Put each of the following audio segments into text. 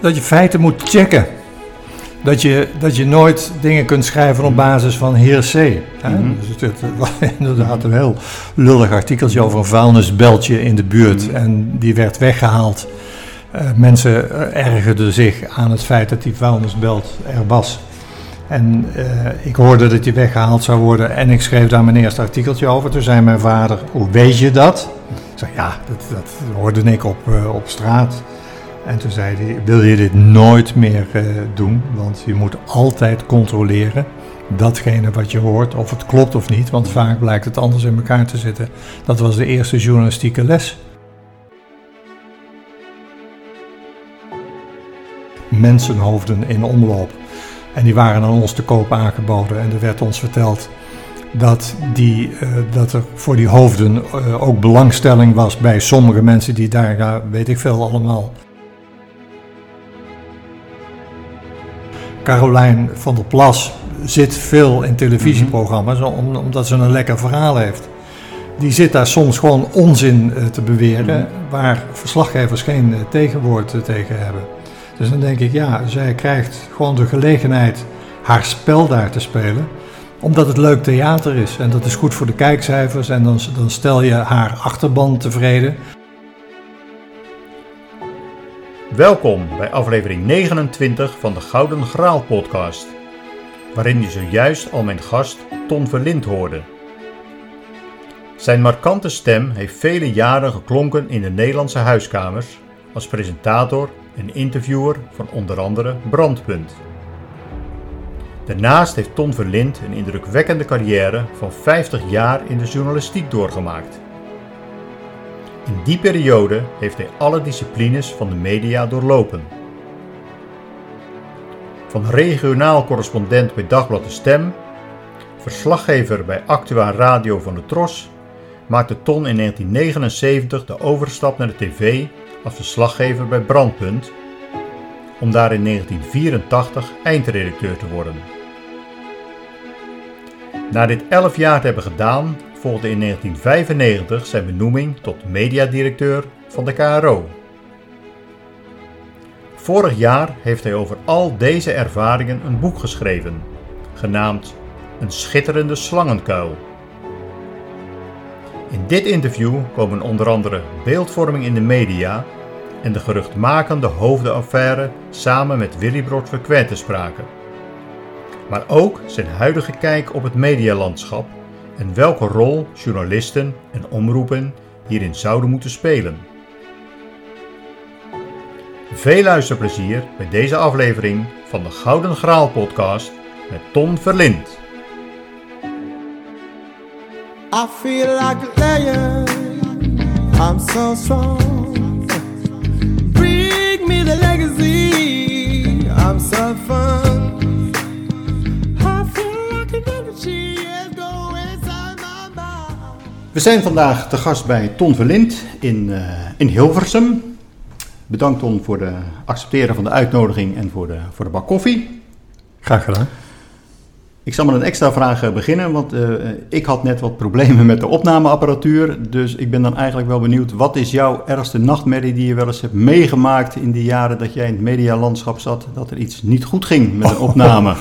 dat je feiten moet checken. Dat je, dat je nooit dingen kunt schrijven op basis van hearsay. Hè? Mhm. Dus het was inderdaad een heel lullig artikeltje over een vuilnisbeltje in de buurt. Mhm. En die werd weggehaald. Eh, mensen ergerden zich aan het feit dat die vuilnisbelt er was. En eh, ik hoorde dat die weggehaald zou worden en ik schreef daar mijn eerste artikeltje over. Toen zei mijn vader, hoe weet je dat? Ik zei, ja, dat, dat hoorde ik op, eh, op straat. En toen zei hij, wil je dit nooit meer eh, doen? Want je moet altijd controleren datgene wat je hoort, of het klopt of niet. Want vaak blijkt het anders in elkaar te zitten. Dat was de eerste journalistieke les. Mensenhoofden in omloop. En die waren aan ons te koop aangeboden. En er werd ons verteld dat, die, eh, dat er voor die hoofden eh, ook belangstelling was bij sommige mensen die daar, weet ik veel allemaal. Carolijn van der Plas zit veel in televisieprogramma's om- omdat ze een lekker verhaal heeft. Die zit daar soms gewoon onzin eh, te beweren, waar verslaggevers geen eh, tegenwoord eh, tegen hebben. Dus dan denk ik, ja, zij krijgt gewoon de gelegenheid haar spel daar te spelen, omdat het leuk theater is. En dat is goed voor de kijkcijfers en dan, dan stel je haar achterban tevreden. Welkom bij aflevering 29 van de Gouden Graal podcast, waarin je zojuist al mijn gast Ton Verlind hoorde. Zijn markante stem heeft vele jaren geklonken in de Nederlandse huiskamers als presentator en interviewer van onder andere Brandpunt. Daarnaast heeft Ton Verlind een indrukwekkende carrière van 50 jaar in de journalistiek doorgemaakt. In die periode heeft hij alle disciplines van de media doorlopen. Van regionaal correspondent bij Dagblad de Stem, verslaggever bij Actua Radio van de Tros, maakte Ton in 1979 de overstap naar de tv als verslaggever bij Brandpunt, om daar in 1984 eindredacteur te worden. Na dit 11 jaar te hebben gedaan, volgde in 1995 zijn benoeming tot mediadirecteur van de KRO. Vorig jaar heeft hij over al deze ervaringen een boek geschreven, genaamd Een schitterende slangenkuil. In dit interview komen onder andere beeldvorming in de media en de geruchtmakende hoofdenaffaire samen met Willy Brood te sprake. Maar ook zijn huidige kijk op het medialandschap en welke rol journalisten en omroepen hierin zouden moeten spelen. Veel luisterplezier bij deze aflevering van de Gouden Graal podcast met Ton Verlind. I feel like a. I'm so strong. Bring me the legacy. I'm so fun. We zijn vandaag te gast bij Ton Verlind in, eh, in Hilversum. Bedankt Ton voor het accepteren van de uitnodiging en voor de, voor de bak koffie. Graag gedaan. Ik zal met een extra vraag eh, beginnen, want eh, ik had net wat problemen met de opnameapparatuur. Dus ik ben dan eigenlijk wel benieuwd, wat is jouw ergste nachtmerrie die je wel eens hebt meegemaakt in die jaren dat jij in het medialandschap zat, dat er iets niet goed ging met een opname?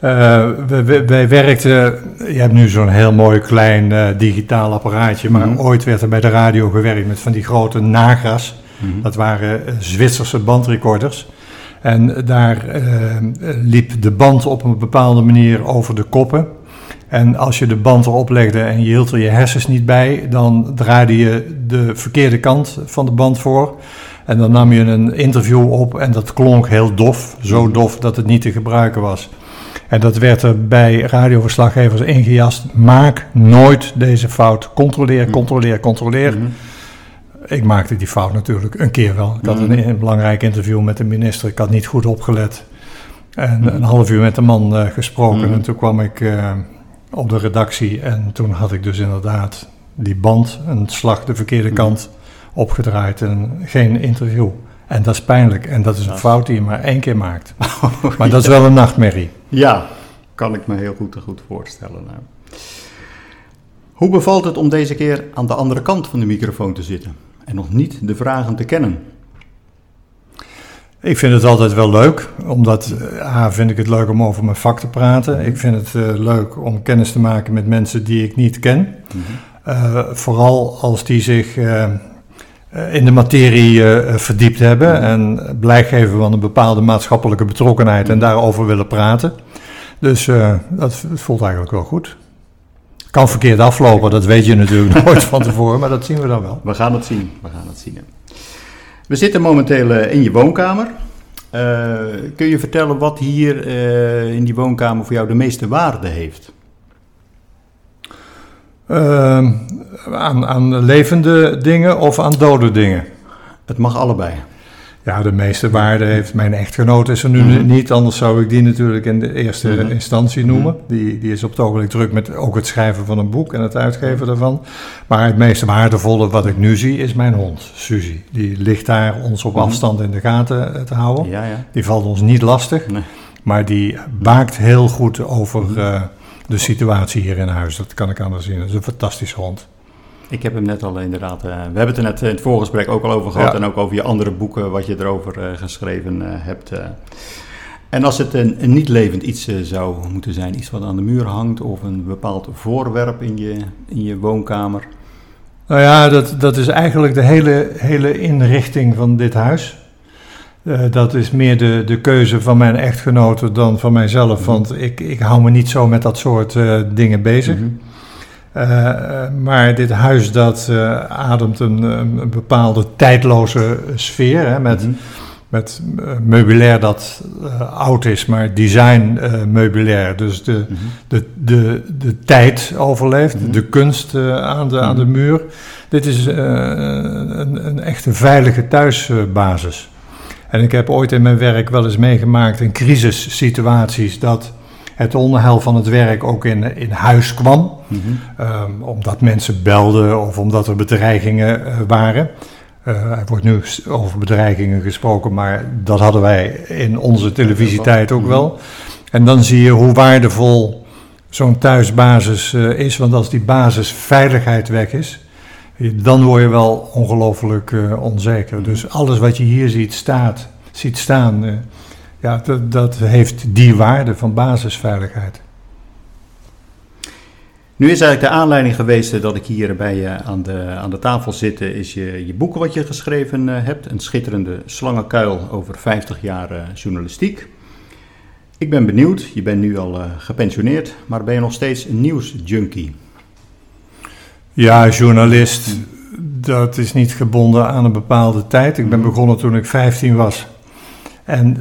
We- we- wij werkten, je hebt nu zo'n heel mooi klein eh, digitaal apparaatje, maar Mhm. ooit werd er bij de radio gewerkt met van die grote Nagra's. Mhm. Dat waren eh, Zwitserse bandrecorders. En daar eh, liep de band op een bepaalde manier over de koppen. En als je de band erop legde en je hield er je hersens niet bij, dan draaide je de verkeerde kant van de band voor. En dan nam je een interview op en dat klonk heel dof. Zo dof dat het niet te gebruiken was. En dat werd er bij radioverslaggevers ingejast. Maak nooit deze fout. Controleer, controleer, controleer. Mhm. Ik maakte die fout natuurlijk een keer wel. Ik had een, Mhm. een belangrijk interview met de minister. Ik had niet goed opgelet. En Mhm. een half uur met de man eh, gesproken. En toen kwam ik eh, op de redactie. En toen had ik dus inderdaad die band, een slag de verkeerde kant, opgedraaid. En geen interview. En dat is pijnlijk. En dat is een Ja. fout die je maar één keer maakt. Maar dat is wel een nachtmerrie. Ja, kan ik me heel goed, goed voorstellen. nou. Hoe bevalt het om deze keer aan de andere kant van de microfoon te zitten en nog niet de vragen te kennen? Ik vind het altijd wel leuk, omdat uh, A, vind ik het leuk om over mijn vak te praten. Ik vind het uh, leuk om kennis te maken met mensen die ik niet ken. Uh, vooral als die zich in de materie verdiept hebben en blij geven van een bepaalde maatschappelijke betrokkenheid en daarover willen praten. Dus dat voelt eigenlijk wel goed. Kan verkeerd aflopen, dat weet je natuurlijk nooit van tevoren, maar dat zien we dan wel. We gaan het zien, we gaan het zien. We zitten momenteel in je woonkamer. Kun je vertellen wat hier in die woonkamer voor jou de meeste waarde heeft? Ehm, aan, aan levende dingen of aan dode dingen? Het mag allebei. Ja, de meeste waarde heeft mijn echtgenoot is er nu mm-hmm. niet, anders zou ik die natuurlijk in de eerste mm-hmm. instantie noemen. Mm-hmm. Die, die is op het ogenblik druk met ook het schrijven van een boek en het uitgeven daarvan. Maar het meest waardevolle wat ik nu zie is mijn hond, Suzy. Die ligt daar ons op afstand in de gaten eh, te houden. Ja, ja. Die valt ons niet lastig, nee. maar die baakt heel goed over uh, de situatie hier in huis. Dat kan ik anders zien. Dat is een fantastische hond. Ik heb hem net al inderdaad. Uh, we hebben het er net in het voorgesprek ook al over gehad. Ja. En ook over je andere boeken, wat je erover uh, geschreven uh, hebt. En als het een, een niet levend iets zou moeten zijn, iets wat aan de muur hangt. of een bepaald voorwerp in je, in je woonkamer. Nou ja, dat, dat is eigenlijk de hele, hele inrichting van dit huis. Dat is meer de, de keuze van mijn echtgenote dan van mijzelf. Mm-hmm. Want ik, ik hou me niet zo met dat soort dingen bezig. Mm-hmm. Uh, maar dit huis dat ademt een, een, bepaalde tijdloze sfeer. Hè, met, mm -hmm. met meubilair dat oud is, maar design meubilair. Dus de, de, de, de tijd overleeft, de kunst aan, de, aan de muur. Dit is een, een echte veilige thuisbasis. En ik heb ooit in mijn werk wel eens meegemaakt in crisissituaties dat het onderheil van het werk ook in, in huis kwam. Mm -hmm. um, omdat mensen belden of omdat er bedreigingen uh, waren. Uh, er wordt nu over bedreigingen gesproken, maar dat hadden wij in onze televisietijd ook wel. En dan zie je hoe waardevol zo'n thuisbasis uh, is. Want als die basisveiligheid weg is, dan word je wel ongelooflijk onzeker. Dus alles wat je hier ziet, staat, ziet staan ja, dat, dat heeft die waarde van basisveiligheid. Nu is eigenlijk de aanleiding geweest dat ik hier bij je aan de, aan de tafel zit, is je, je boek wat je geschreven hebt. Een schitterende slangenkuil over 50 jaar journalistiek. Ik ben benieuwd, je bent nu al gepensioneerd, maar ben je nog steeds een nieuwsjunkie? Ja, journalist, dat is niet gebonden aan een bepaalde tijd. Ik ben mhm. begonnen toen ik 15 was. En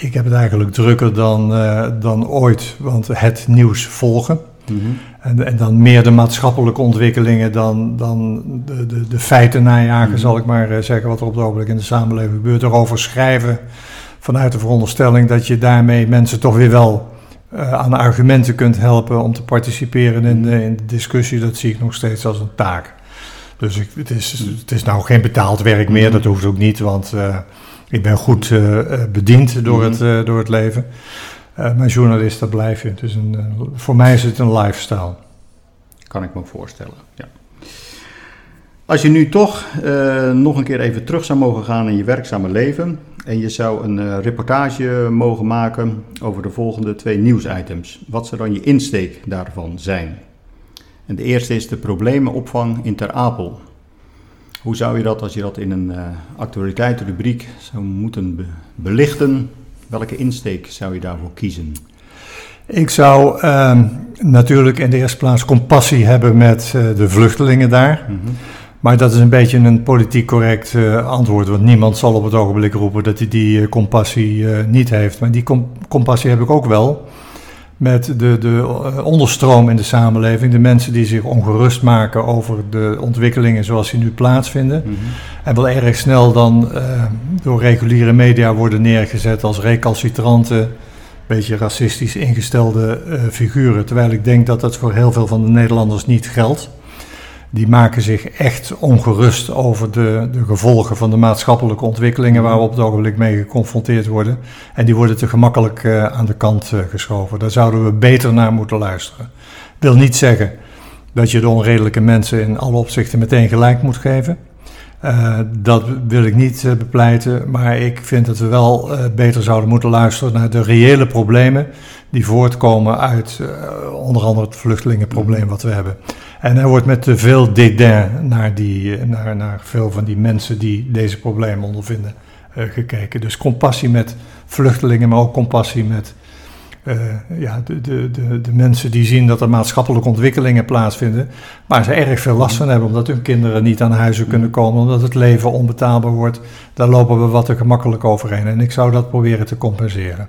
ik heb het eigenlijk drukker dan, uh, dan ooit, want het nieuws volgen. Mm -hmm. en, en, dan meer de maatschappelijke ontwikkelingen dan, dan de, de, de feiten najagen, mm -hmm. zal ik maar uh, zeggen, wat er op het ogenblik in de samenleving gebeurt. Erover schrijven vanuit de veronderstelling dat je daarmee mensen toch weer wel uh, aan argumenten kunt helpen om te participeren in de, in de discussie. Dat zie ik nog steeds als een taak. Dus ik, het, is, het is nou geen betaald werk meer, dat hoeft ook niet, want ik ben goed uh, bediend door, mm -hmm. het, uh, door het leven. Maar journalist, dat blijf je. Het is een, voor mij is het een lifestyle. Kan ik me voorstellen, ja. Als je nu toch nog een keer even terug zou mogen gaan in je werkzame leven... en je zou een reportage mogen maken over de volgende twee nieuwsitems... wat zou dan je insteek daarvan zijn? En de eerste is de problemenopvang in Ter Apel... Hoe zou je dat, als je dat in een uh, actualiteitenrubriek zou moeten be belichten, welke insteek zou je daarvoor kiezen? Ik zou uh, natuurlijk in de eerste plaats compassie hebben met uh, de vluchtelingen daar. Mm -hmm. Maar dat is een beetje een politiek correct uh, antwoord. Want niemand zal op het ogenblik roepen dat hij die compassie niet heeft. Maar die com compassie heb ik ook wel met de, de eh, onderstroom in de samenleving, de mensen die zich ongerust maken over de ontwikkelingen zoals die nu plaatsvinden. Mm -hmm. En wel erg snel dan door reguliere media worden neergezet als recalcitrante, beetje racistisch ingestelde figuren. Terwijl ik denk dat dat voor heel veel van de Nederlanders niet geldt die maken zich echt ongerust over de, de gevolgen van de maatschappelijke ontwikkelingen waar we op het ogenblik mee geconfronteerd worden. En die worden te gemakkelijk uh, aan de kant uh, geschoven. Daar zouden we beter naar moeten luisteren. Wil niet zeggen dat je de onredelijke mensen in alle opzichten meteen gelijk moet geven. Uh, dat wil ik niet bepleiten, maar ik vind dat we wel beter zouden moeten luisteren naar de reële problemen die voortkomen uit onder andere het vluchtelingenprobleem wat we hebben. En er wordt met veel dédain naar, die, naar, naar veel van die mensen die deze problemen ondervinden gekeken. Dus compassie met vluchtelingen, maar ook compassie met uh, ja, de, de, de, mensen die zien dat er maatschappelijke ontwikkelingen plaatsvinden, waar ze erg veel last van hebben, omdat hun kinderen niet aan huizen kunnen komen, omdat het leven onbetaalbaar wordt, daar lopen we wat te gemakkelijk overheen. En ik zou dat proberen te compenseren.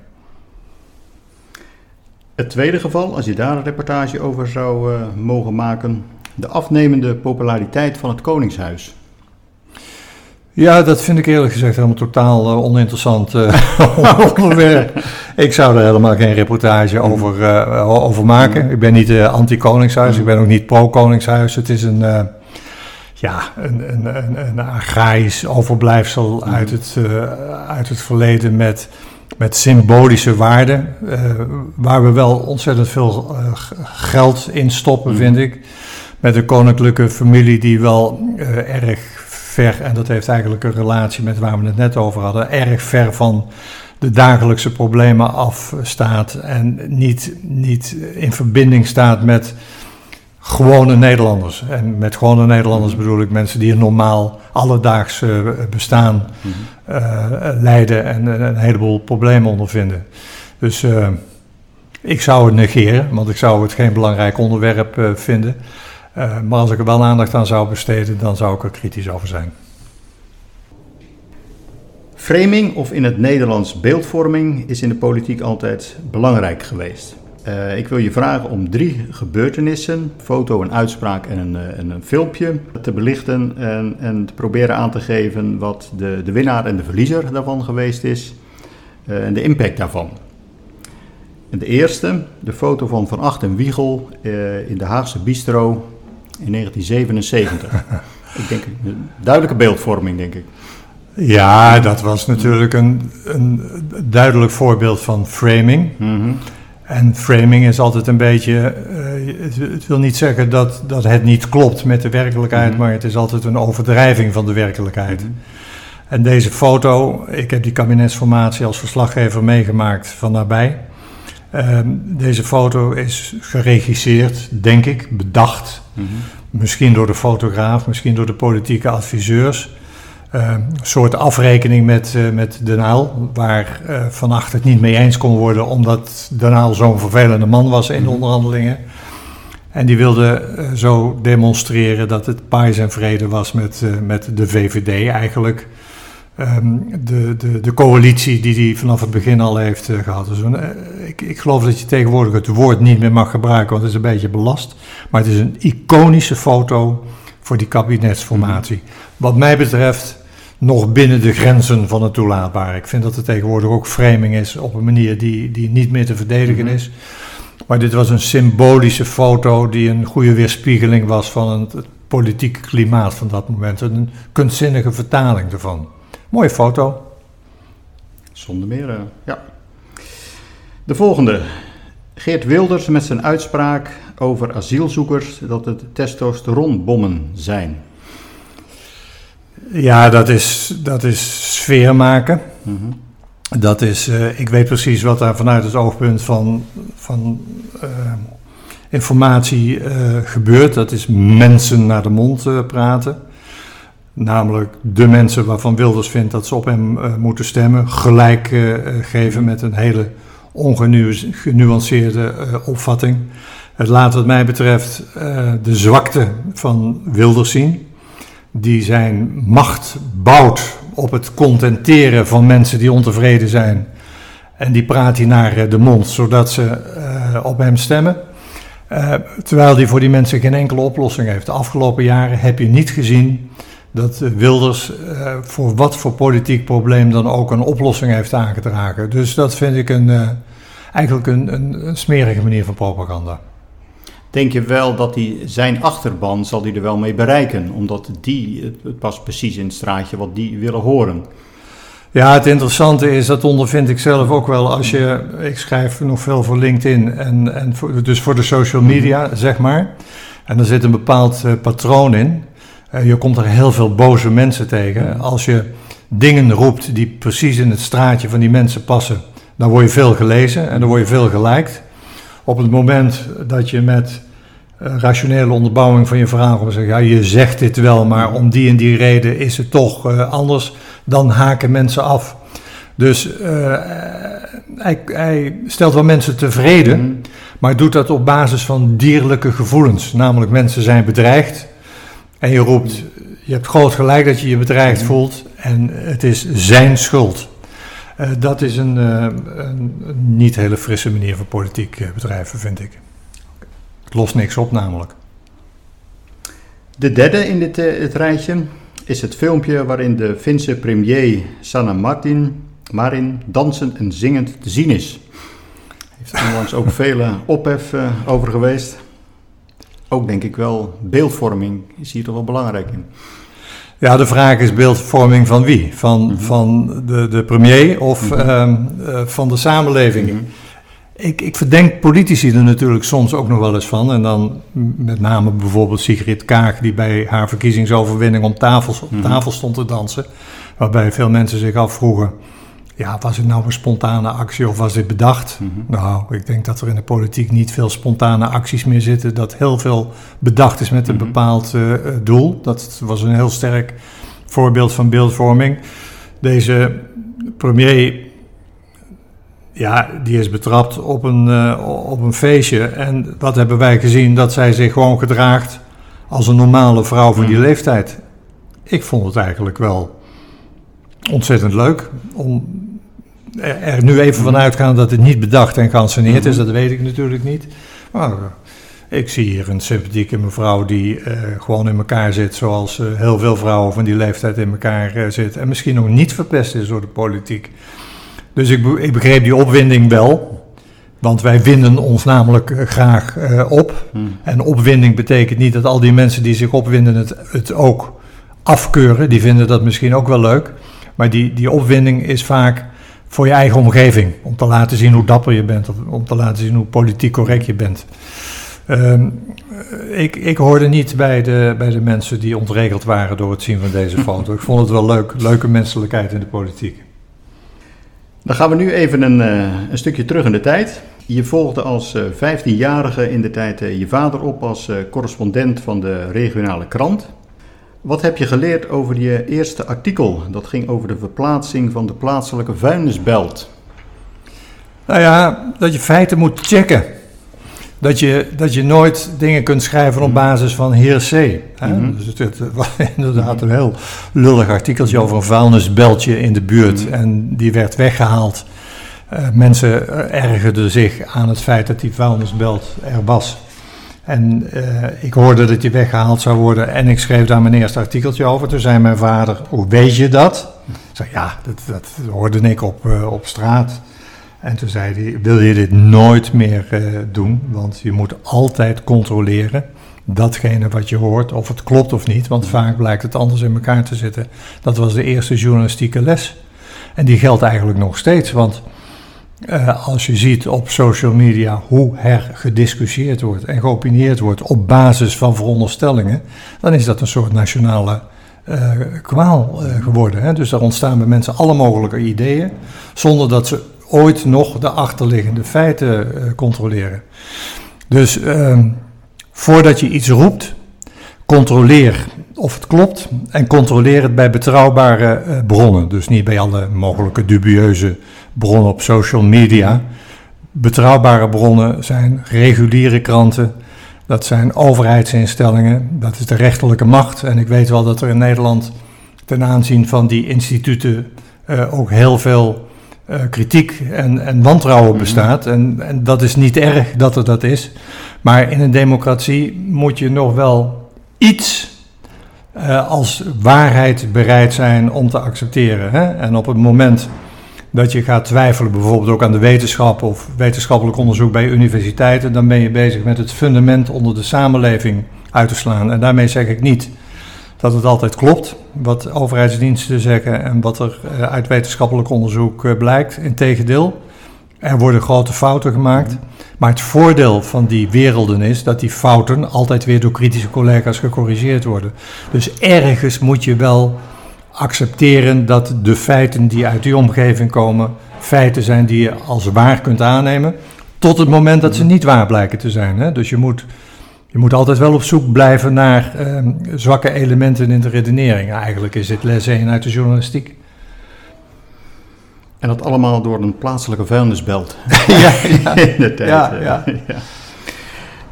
Het tweede geval, als je daar een reportage over zou uh, mogen maken, de afnemende populariteit van het Koningshuis. Ja, dat vind ik eerlijk gezegd helemaal totaal uh, oninteressant uh, onderwerp. ik zou er helemaal geen reportage over, uh, over maken. Ik ben niet anti-Koningshuis, ik ben ook niet pro-Koningshuis. Het is een, ja, een, een, een, een agrarisch overblijfsel uit, het, uit het verleden met, met symbolische waarden. waar we wel ontzettend veel geld in stoppen, mm. vind ik. Met een koninklijke familie die wel erg ver, en dat heeft eigenlijk een relatie met waar we het net over hadden, erg ver van de dagelijkse problemen afstaat en niet, niet in verbinding staat met gewone Nederlanders. En met gewone Nederlanders bedoel ik mensen die een normaal alledaags eh, bestaan uh, leiden en een heleboel problemen ondervinden. Dus uh, ik zou het negeren, want ik zou het geen belangrijk onderwerp vinden. Uh, maar als ik er wel aandacht aan zou besteden, dan zou ik er kritisch over zijn. Framing, of in het Nederlands beeldvorming, is in de politiek altijd belangrijk geweest. Uh, ik wil je vragen om drie gebeurtenissen, foto, een uitspraak en een, uh, een filmpje, te belichten en, en, te proberen aan te geven wat de, de winnaar en de verliezer daarvan geweest is uh, en de impact daarvan. En de eerste, de foto van Van Acht en Wiegel in de Haagse Bistro in 1977. ik denk een duidelijke beeldvorming, denk ik. Ja, dat was natuurlijk een, een duidelijk voorbeeld van framing. Mm En framing is altijd een beetje. Uh, het, wil niet zeggen dat, dat het niet klopt met de werkelijkheid, mm maar het is altijd een overdrijving van de werkelijkheid. Mm En deze foto, ik heb die kabinetsformatie als verslaggever meegemaakt van nabij. Ehm, deze foto is geregisseerd, denk ik, bedacht. Mhm. Misschien door de fotograaf, misschien door de politieke adviseurs. Ehm, een soort afrekening met, uh, met Den Haal, waar uh, Van Acht het niet mee eens kon worden, omdat Den Haal zo'n vervelende man was in de mhm. onderhandelingen. En die wilde uh, zo demonstreren dat het pais en vrede was met, met de VVD eigenlijk. Um, de, de, de coalitie die hij vanaf het begin al heeft uh, gehad. Dus een, uh, ik, ik geloof dat je tegenwoordig het woord niet meer mag gebruiken, want het is een beetje belast. Maar het is een iconische foto voor die kabinetsformatie. Wat mij betreft nog binnen de grenzen van het toelaatbare. Ik vind dat er tegenwoordig ook framing is op een manier die, die niet meer te verdedigen mhm. is. Maar dit was een symbolische foto die een goede weerspiegeling was van het, het politieke klimaat van dat moment. Een kunstzinnige vertaling ervan. Mooie foto. Zonder meer, uh, ja. De volgende. Geert Wilders met zijn uitspraak over asielzoekers dat het testosteronbommen zijn. Ja, dat is, dat is sfeer maken. Mm Dat is, uh, ik weet precies wat daar vanuit het oogpunt van, van uh, informatie uh, gebeurt. Dat is mensen naar de mond praten. Namelijk de mensen waarvan Wilders vindt dat ze op hem moeten stemmen, gelijk geven met een hele ongenuanceerde opvatting. Het laat wat mij betreft de zwakte van Wilders zien, die zijn macht bouwt op het contenteren van mensen die ontevreden zijn. En die praat hij naar de mond, zodat ze op hem stemmen. terwijl hij voor die mensen geen enkele oplossing heeft. De afgelopen jaren heb je niet gezien dat Wilders voor wat voor politiek probleem dan ook een oplossing heeft aangedragen. Dus dat vind ik een, eigenlijk een, een, smerige manier van propaganda. Denk je wel dat hij zijn achterban zal hij er wel mee bereiken, omdat die, het, past precies in het straatje wat die willen horen. Ja, het interessante is, dat ondervind ik zelf ook wel als je, ik schrijf nog veel voor LinkedIn en, en voor, dus voor de social media, zeg maar. En er zit een bepaald uh, patroon in. Eh, je komt er heel veel boze mensen tegen. Als je dingen roept die precies in het straatje van die mensen passen, dan word je veel gelezen en dan word je veel geliked. Op het moment dat je met uh, rationele onderbouwing van je verhaal komt zeggen, ja, je zegt dit wel, maar om die en die reden is het toch uh, anders, dan haken mensen af. Dus uh, hij, hij, stelt wel mensen tevreden, mm. maar doet dat op basis van dierlijke gevoelens. Namelijk mensen zijn bedreigd en je roept, je hebt groot gelijk dat je je bedreigd mm. voelt en het is zijn schuld. Uh, dat is een, uh, een, niet hele frisse manier van politiek bedrijven, vind ik. Het lost niks op namelijk. De derde in dit het rijtje is het filmpje waarin de Finse premier Sanna Martin Marin dansend en zingend te zien is. Heeft onlangs ook vele ophef over geweest. Ook denk ik wel, beeldvorming is hier toch wel belangrijk in. Ja, de vraag is beeldvorming van wie? Van, mm -hmm. van de, de premier of mm -hmm. uh, van de samenleving? Mm -hmm. Ik, ik verdenk politici er natuurlijk soms ook nog wel eens van. En dan met name bijvoorbeeld Sigrid Kaag, die bij haar verkiezingsoverwinning om tafel, op tafel stond te dansen. Waarbij veel mensen zich afvroegen ja, was het nou een spontane actie of was dit bedacht? Mm -hmm. Nou, ik denk dat er in de politiek niet veel spontane acties meer zitten. Dat heel veel bedacht is met een mm -hmm. bepaald uh, doel. Dat was een heel sterk voorbeeld van beeldvorming. Deze premier, ja, die is betrapt op een, uh, op een feestje. En wat hebben wij gezien? Dat zij zich gewoon gedraagt als een normale vrouw van die leeftijd. Ik vond het eigenlijk wel ontzettend leuk om er nu even van uitgaan dat het niet bedacht en geanceneerd is, dat weet ik natuurlijk niet. Maar eh, ik zie hier een sympathieke mevrouw die uh, gewoon in elkaar zit zoals uh, heel veel vrouwen van die leeftijd in elkaar uh, zitten. En misschien nog niet verpest is door de politiek. Dus ik, ik begreep die opwinding wel. Want wij winden ons namelijk graag op. Hmm. En opwinding betekent niet dat al die mensen die zich opwinden het, het ook afkeuren. Die vinden dat misschien ook wel leuk. Maar die, die opwinding is vaak voor je eigen omgeving. Om te laten zien hoe dapper je bent. Of om te laten zien hoe politiek correct je bent. Um, ik, ik hoorde niet bij de, bij de mensen die ontregeld waren door het zien van deze foto. Ik vond het wel leuk. Leuke menselijkheid in de politiek. Dan gaan we nu even een, uh, een stukje terug in de tijd. Je volgde als uh, 15-jarige in de tijd uh, je vader op als correspondent van de regionale krant. Wat heb je geleerd over je eerste artikel? Dat ging over de verplaatsing van de plaatselijke vuilnisbelt. Nou ja, dat je feiten moet checken. Dat je, dat je nooit dingen kunt schrijven op basis van. Hè? Mm -hmm. Dus het, het, was inderdaad een heel lullig artikeltje over een vuilnisbeltje in de buurt. Mm -hmm. En die werd weggehaald. Uh, mensen ergerden zich aan het feit dat die vuilnisbelt er was. En uh, ik hoorde dat die weggehaald zou worden en ik schreef daar mijn eerste artikeltje over. Toen zei mijn vader, hoe weet je dat? Ik zei, ja, dat, hoorde ik op, uh, op straat. En toen zei hij, wil je dit nooit meer uh, doen? Want je moet altijd controleren datgene wat je hoort, of het klopt of niet. Want vaak blijkt het anders in elkaar te zitten. Dat was de eerste journalistieke les. En die geldt eigenlijk nog steeds, want uh, als je ziet op social media hoe er gediscussieerd wordt en geopineerd wordt op basis van veronderstellingen, dan is dat een soort nationale uh, kwaal uh, geworden. Hè? Dus daar ontstaan bij mensen alle mogelijke ideeën, zonder dat ze ooit nog de achterliggende feiten controleren. Dus ehm, voordat je iets roept, controleer of het klopt en controleer het bij betrouwbare bronnen. Dus niet bij alle mogelijke dubieuze bronnen op social media. Betrouwbare bronnen zijn reguliere kranten, dat zijn overheidsinstellingen, dat is de rechterlijke macht. En ik weet wel dat er in Nederland ten aanzien van die instituten uh, ook heel veel uh, kritiek en, en wantrouwen mhm. bestaat. En, en dat is niet erg dat er dat is. Maar in een democratie moet je nog wel iets uh, als waarheid bereid zijn om te accepteren. Hè? En op het moment dat je gaat twijfelen, bijvoorbeeld ook aan de wetenschap of wetenschappelijk onderzoek bij universiteiten, dan ben je bezig met het fundament onder de samenleving uit te slaan. En daarmee zeg ik niet dat het altijd klopt, wat overheidsdiensten zeggen en wat er eh, uit wetenschappelijk onderzoek eh, blijkt. Integendeel, Er worden grote fouten gemaakt. Maar het voordeel van die werelden is dat die fouten altijd weer door kritische collega's gecorrigeerd worden. Dus ergens moet je wel accepteren dat de feiten die uit die omgeving komen, feiten zijn die je als waar kunt aannemen. Tot het moment dat ze niet waar blijken te zijn. Hè? Dus je moet, je moet altijd wel op zoek blijven naar ehm, zwakke elementen in de redenering. Eigenlijk is dit les 1 uit de journalistiek. En dat allemaal door een plaatselijke vuilnisbelt. ja, ja. in de tijd. Ja, eh, ja. ja.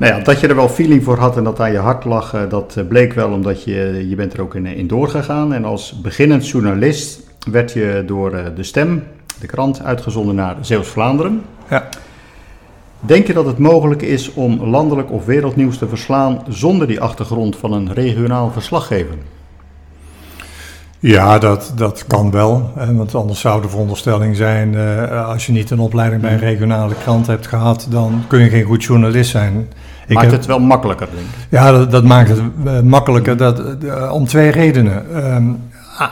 Nou ja, dat je er wel feeling voor had en dat aan je hart lag, eh, dat eh, bleek wel omdat je, je bent er ook in, in doorgegaan. En als beginnend journalist werd je door eh, De Stem, de krant, uitgezonden naar Zeeuws-Vlaanderen. Ja. Denk je dat het mogelijk is om landelijk of wereldnieuws te verslaan zonder die achtergrond van een regionaal verslaggever? Ja, dat, dat kan wel. Hè, want anders zou de veronderstelling zijn, eh, als je niet een opleiding bij een regionale krant hebt gehad, dan kun je geen goed journalist zijn. Ik Maakt heb- het wel makkelijker, denk ik. Ja, dat, dat maakt het eh, makkelijker. Dat, eh, om twee redenen. Ehm,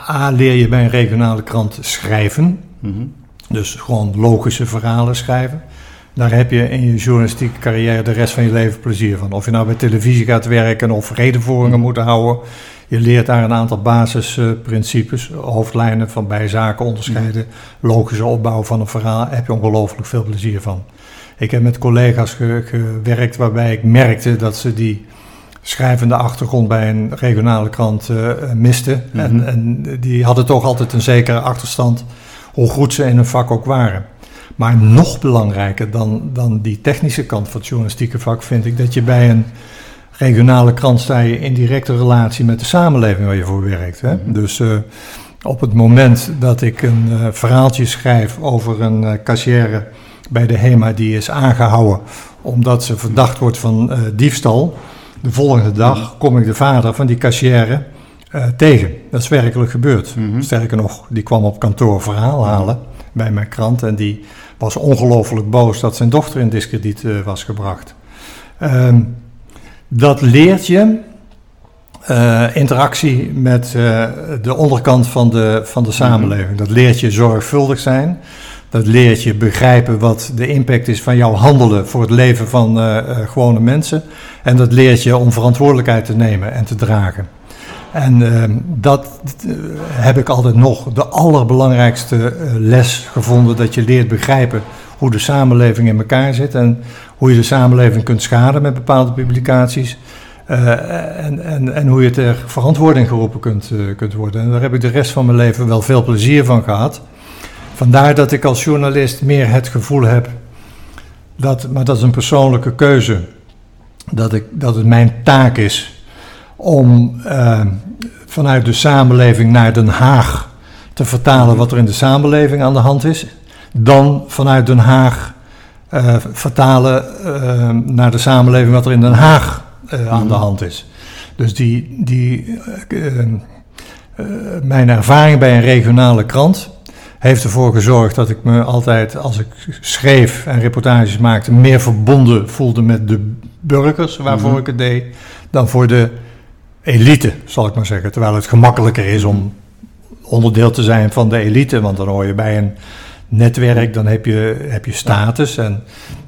A, leer je bij een regionale krant schrijven. Mhm. Dus gewoon logische verhalen schrijven. Daar heb je in je journalistieke carrière de rest van je leven plezier van. Of je nou bij televisie gaat werken of redenvoeringen moet houden. Je leert daar een aantal basisprincipes, hoofdlijnen van bijzaken onderscheiden, logische opbouw van een verhaal. Daar heb je ongelooflijk veel plezier van. Ik heb met collega's ge- gewerkt waarbij ik merkte dat ze die schrijvende achtergrond bij een regionale krant eh, misten. Mhm. en, en die hadden toch altijd een zekere achterstand, hoe goed ze in hun vak ook waren. Maar nog belangrijker dan, dan die technische kant van het journalistieke vak vind ik dat je bij een regionale krant sta je in directe relatie met de samenleving waar je voor werkt. Hè? Mhm. Dus eh, op het moment dat ik een eh, verhaaltje schrijf over een kassière bij de HEMA die is aangehouden omdat ze verdacht wordt van diefstal, de volgende dag kom ik de vader van die kassière tegen. Dat is werkelijk gebeurd. Mhm. Sterker nog, die kwam op kantoor verhaal halen bij mijn krant en die was ongelooflijk boos dat zijn dochter in diskrediet eh, was gebracht. Ehm, dat leert je eh, interactie met eh, de onderkant van de, van de samenleving. Dat leert je zorgvuldig zijn. Dat leert je begrijpen wat de impact is van jouw handelen voor het leven van eh, gewone mensen. En dat leert je om verantwoordelijkheid te nemen en te dragen. En ehm, dat eh, heb ik altijd nog de allerbelangrijkste eh, les gevonden. Dat je leert begrijpen hoe de samenleving in elkaar zit. En hoe je de samenleving kunt schaden met bepaalde publicaties. Eh, en, en, en hoe je ter verantwoording geroepen kunt, eh, kunt worden. En daar heb ik de rest van mijn leven wel veel plezier van gehad. Vandaar dat ik als journalist meer het gevoel heb, dat, maar dat is een persoonlijke keuze, dat, ik, dat het mijn taak is om eh, vanuit de samenleving naar Den Haag te vertalen wat er in de samenleving aan de hand is, dan vanuit Den Haag eh, vertalen eh, naar de samenleving wat er in Den Haag aan de hand is. Dus die, die, mijn ervaring bij een regionale krant heeft ervoor gezorgd dat ik me altijd, als ik schreef en reportages maakte, meer verbonden voelde met de burgers waarvoor Mhm. ik het deed, dan voor de elite, zal ik maar zeggen. Terwijl het gemakkelijker is om onderdeel te zijn van de elite, want dan hoor je bij een netwerk, dan heb je, heb je status. En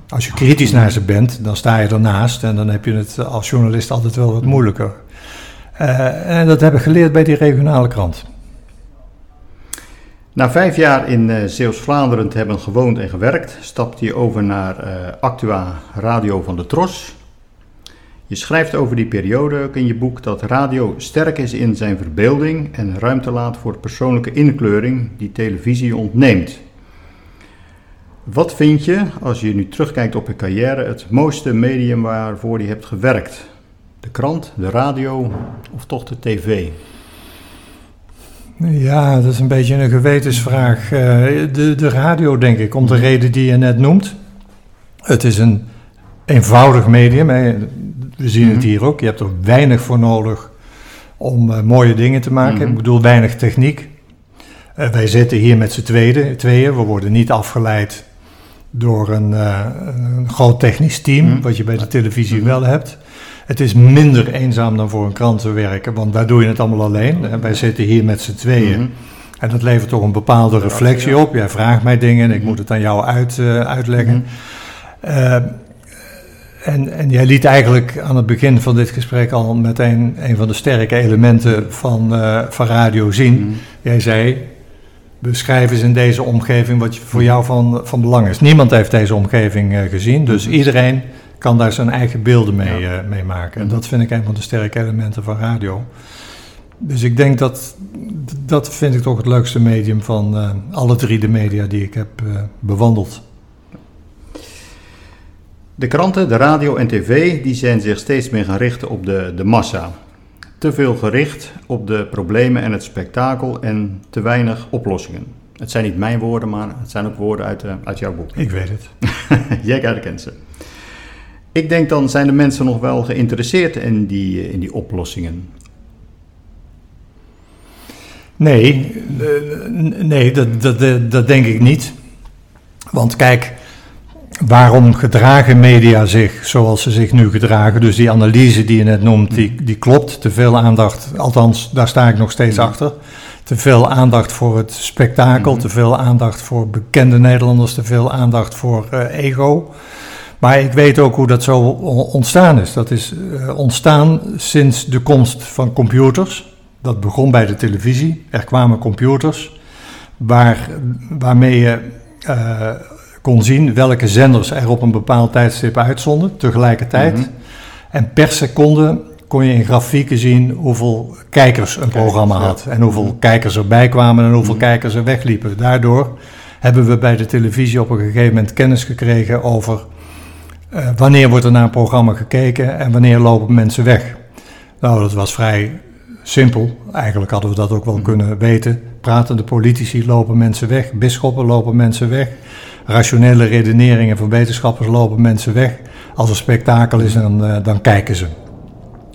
als je kritisch naar ze bent, dan sta je ernaast en dan heb je het als journalist altijd wel wat moeilijker. Eh, en dat heb ik geleerd bij die regionale krant. Na vijf jaar in eh, Zeeuws-Vlaanderen te hebben gewoond en gewerkt, stapte je over naar eh, Actua Radio van de Tros. Je schrijft over die periode ook in je boek dat radio sterk is in zijn verbeelding en ruimte laat voor persoonlijke inkleuring die televisie ontneemt. Wat vind je, als je nu terugkijkt op je carrière, het mooiste medium waarvoor je hebt gewerkt? De krant, de radio of toch de tv? Ja, dat is een beetje een gewetensvraag. Eh, de, de radio, denk ik, om de reden die je net noemt. Het is een eenvoudig medium. We zien het Mhm. hier ook. Je hebt er weinig voor nodig om eh, mooie dingen te maken. Mhm. Ik bedoel, weinig techniek. Eh, wij zitten hier met z'n tweeën, tweeën. We worden niet afgeleid door een, eh, een groot technisch team, Mhm. wat je bij de televisie wel hebt. Het is minder eenzaam dan voor een krant te werken, want daar doe je het allemaal alleen. Wij zitten hier met z'n tweeën. En dat levert toch een bepaalde reflectie op. Jij vraagt mij dingen en ik moet het aan jou uit, uh, uitleggen. Uh, en, en jij liet eigenlijk aan het begin van dit gesprek al meteen een van de sterke elementen van, uh, van radio zien. Jij zei, beschrijf eens in deze omgeving wat voor jou van, van belang is. Niemand heeft deze omgeving uh, gezien, dus iedereen kan daar zijn eigen beelden mee, ja. uh, mee maken. En dat vind ik een van de sterke elementen van radio. Dus ik denk dat, dat vind ik toch het leukste medium van alle drie de media die ik heb bewandeld. De kranten, de radio en tv die zijn zich steeds meer gaan richten op de, de massa. Te veel gericht op de problemen en het spektakel en te weinig oplossingen. Het zijn niet mijn woorden, maar het zijn ook woorden uit, uh, uit jouw boek. Ik weet het. Jij herkent ze. Ik denk dan zijn de mensen nog wel geïnteresseerd in die, in die oplossingen. Nee, nee dat, dat, dat denk ik niet. Want kijk, waarom gedragen media zich zoals ze zich nu gedragen? Dus die analyse die je net noemt, die, die klopt. Te veel aandacht, althans daar sta ik nog steeds achter. Te veel aandacht voor het spektakel, te veel aandacht voor bekende Nederlanders, te veel aandacht voor uh, ego. Maar ik weet ook hoe dat zo ontstaan is. Dat is uh, ontstaan sinds de komst van computers. Dat begon bij de televisie. Er kwamen computers waar, waarmee je uh, kon zien welke zenders er op een bepaald tijdstip uitzonden tegelijkertijd. Mm -hmm. En per seconde kon je in grafieken zien hoeveel kijkers een programma had. En hoeveel kijkers erbij kwamen en hoeveel -hmm. kijkers er wegliepen. Daardoor hebben we bij de televisie op een gegeven moment kennis gekregen over uh, wanneer wordt er naar een programma gekeken en wanneer lopen mensen weg. Nou, dat was vrij simpel. Eigenlijk hadden we dat ook wel kunnen weten. Pratende politici lopen mensen weg, bisschoppen lopen mensen weg rationele redeneringen van wetenschappers lopen mensen weg. Als er spektakel is, dan, uh, dan kijken ze.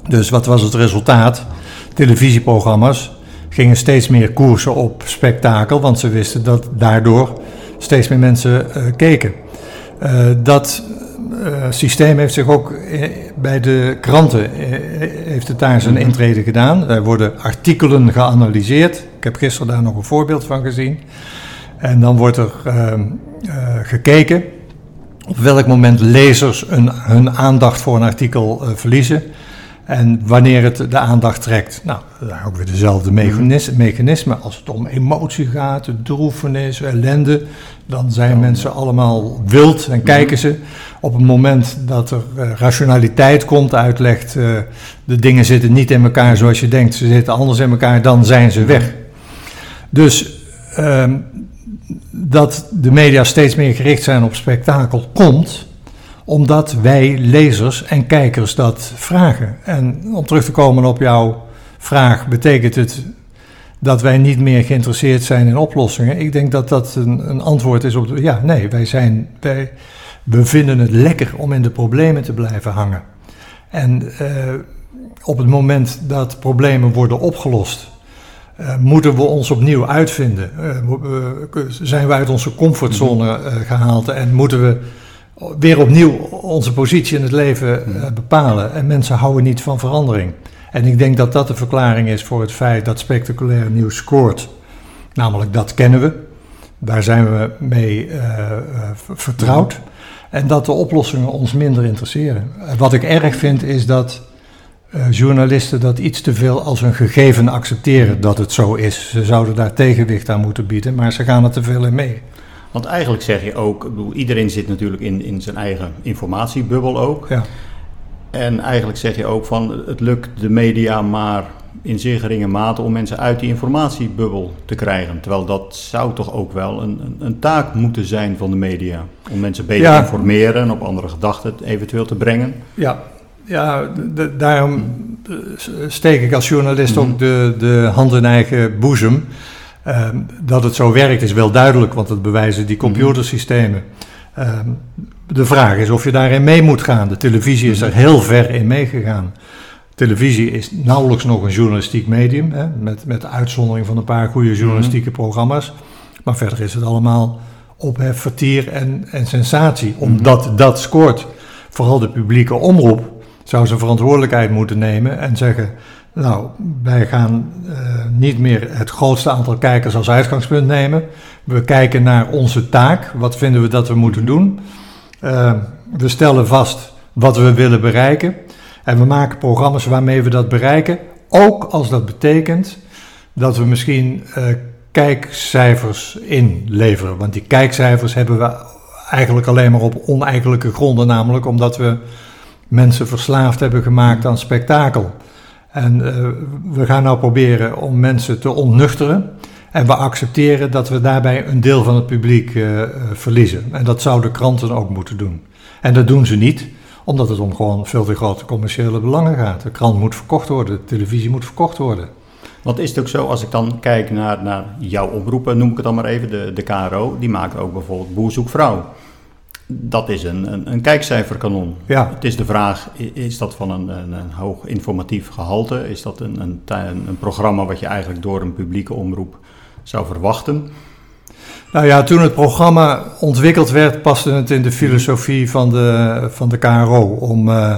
Dus wat was het resultaat? Televisieprogramma's gingen steeds meer koersen op spektakel, want ze wisten dat daardoor steeds meer mensen uh, keken. Uh, dat systeem heeft zich ook bij de kranten, heeft het daar zijn intrede gedaan. Er worden artikelen geanalyseerd. Ik heb gisteren daar nog een voorbeeld van gezien. En dan wordt er uh, uh, gekeken op welk moment lezers een, hun aandacht voor een artikel uh, verliezen en wanneer het de aandacht trekt. Nou, ook weer dezelfde mechanisme, mechanisme. Als het om emotie gaat, droefenis, ellende, dan zijn oh, mensen allemaal wild en kijken ze. Op het moment dat er rationaliteit komt, uitlegt, de dingen zitten niet in elkaar zoals je denkt, ze zitten anders in elkaar, dan zijn ze weg. Dus uh, dat de media steeds meer gericht zijn op spektakel komt omdat wij lezers en kijkers dat vragen. En om terug te komen op jouw vraag, betekent het dat wij niet meer geïnteresseerd zijn in oplossingen? Ik denk dat dat een, een antwoord is op. De, ja, nee, wij zijn. Wij, we vinden het lekker om in de problemen te blijven hangen. En uh, op het moment dat problemen worden opgelost uh, moeten we ons opnieuw uitvinden? Uh, zijn we uit onze comfortzone uh, gehaald en moeten we weer opnieuw onze positie in het leven bepalen? En mensen houden niet van verandering. En ik denk dat dat de verklaring is voor het feit dat spectaculair nieuws scoort. Namelijk dat kennen we, daar zijn we mee vertrouwd. En dat de oplossingen ons minder interesseren. Wat ik erg vind is dat uh, journalisten dat iets te veel als een gegeven accepteren dat het zo is. Ze zouden daar tegenwicht aan moeten bieden, maar ze gaan er te veel in mee. Want eigenlijk zeg je ook, bedoel, iedereen zit natuurlijk in, in zijn eigen informatiebubbel ook. Ja. En eigenlijk zeg je ook van het lukt de media maar in zeer geringe mate om mensen uit die informatiebubbel te krijgen. Terwijl dat zou toch ook wel een, een, een taak moeten zijn van de media. Om mensen beter ja. te informeren en op andere gedachten eventueel te brengen. Ja, ja, daarom steek ik als journalist mm -hmm. ook de, de hand in eigen boezem. Uh, dat het zo werkt is wel duidelijk, want dat bewijzen die computersystemen. Uh, de vraag is of je daarin mee moet gaan. De televisie is er heel ver in meegegaan. Televisie is nauwelijks nog een journalistiek medium, hè, met, met uitzondering van een paar goede journalistieke programma's. Maar verder is het allemaal ophef, vertier en, en sensatie, omdat dat scoort. Vooral de publieke omroep zou zijn verantwoordelijkheid moeten nemen en zeggen: Nou, wij gaan uh, niet meer het grootste aantal kijkers als uitgangspunt nemen. We kijken naar onze taak. Wat vinden we dat we moeten doen? Uh, we stellen vast wat we willen bereiken. En we maken programma's waarmee we dat bereiken. Ook als dat betekent dat we misschien uh, kijkcijfers inleveren. Want die kijkcijfers hebben we eigenlijk alleen maar op oneigenlijke gronden. Namelijk omdat we mensen verslaafd hebben gemaakt aan spektakel. En uh, we gaan nou proberen om mensen te ontnuchteren. En we accepteren dat we daarbij een deel van het publiek uh, verliezen. En dat zouden kranten ook moeten doen. En dat doen ze niet, omdat het om gewoon veel te grote commerciële belangen gaat. De krant moet verkocht worden, de televisie moet verkocht worden. Want is het ook zo, als ik dan kijk naar, naar jouw oproepen, noem ik het dan maar even, de, de KRO, die maken ook bijvoorbeeld Boer vrouw. Dat is een, een, een, kijkcijferkanon. Ja. Het is de vraag, is dat van een, een, een hoog informatief gehalte? Is dat een, een, een programma wat je eigenlijk door een publieke omroep zou verwachten? Nou ja, toen het programma ontwikkeld werd, paste het in de filosofie van de, van de KRO om uh,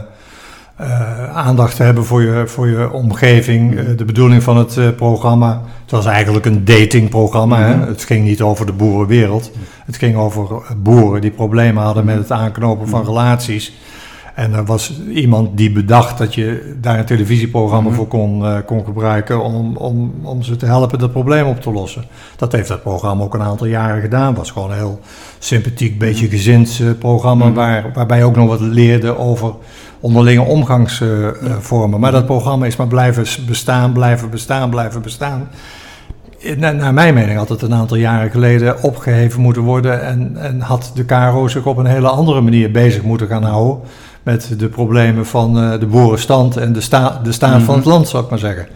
uh, aandacht te hebben voor je, voor je omgeving. Uh, de bedoeling van het programma, het was eigenlijk een datingprogramma. Mm -hmm. hè? Het ging niet over de boerenwereld. Het ging over boeren die problemen hadden met het aanknopen van relaties. En er was iemand die bedacht dat je daar een televisieprogramma voor kon, uh, kon gebruiken om, om, om ze te helpen dat probleem op te lossen. Dat heeft dat programma ook een aantal jaren gedaan. Het was gewoon een heel sympathiek, beetje gezinsprogramma uh, waar, waarbij je ook nog wat leerde over onderlinge omgangsvormen. Maar dat programma is maar blijven bestaan, blijven bestaan, blijven bestaan. Naar, naar mijn mening had het een aantal jaren geleden opgeheven moeten worden en, en had de KRO zich op een hele andere manier bezig moeten gaan houden met de problemen van uh, de boerenstand en de, sta de staat mm -hmm. van het land, zou ik maar zeggen.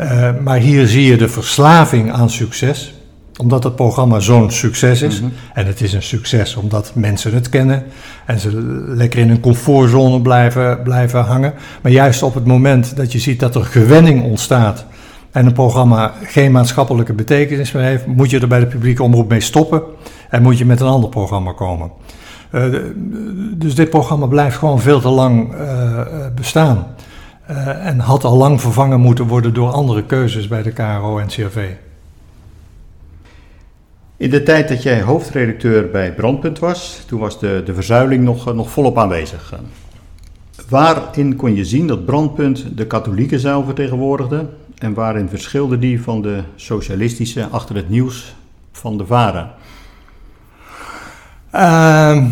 Uh, maar hier zie je de verslaving aan succes, omdat het programma zo'n succes is. Mm -hmm. En het is een succes omdat mensen het kennen en ze lekker in een comfortzone blijven, blijven hangen. Maar juist op het moment dat je ziet dat er gewenning ontstaat en een programma geen maatschappelijke betekenis meer heeft, moet je er bij de publieke omroep mee stoppen en moet je met een ander programma komen. Uh, dus dit programma blijft gewoon veel te lang uh, bestaan. Uh, en had al lang vervangen moeten worden door andere keuzes bij de KRO en CRV. In de tijd dat jij hoofdredacteur bij Brandpunt was, toen was de, de verzuiling nog, nog volop aanwezig. Waarin kon je zien dat Brandpunt de katholieke zuil vertegenwoordigde en waarin verschilde die van de socialistische achter het nieuws van de VARA? Uh,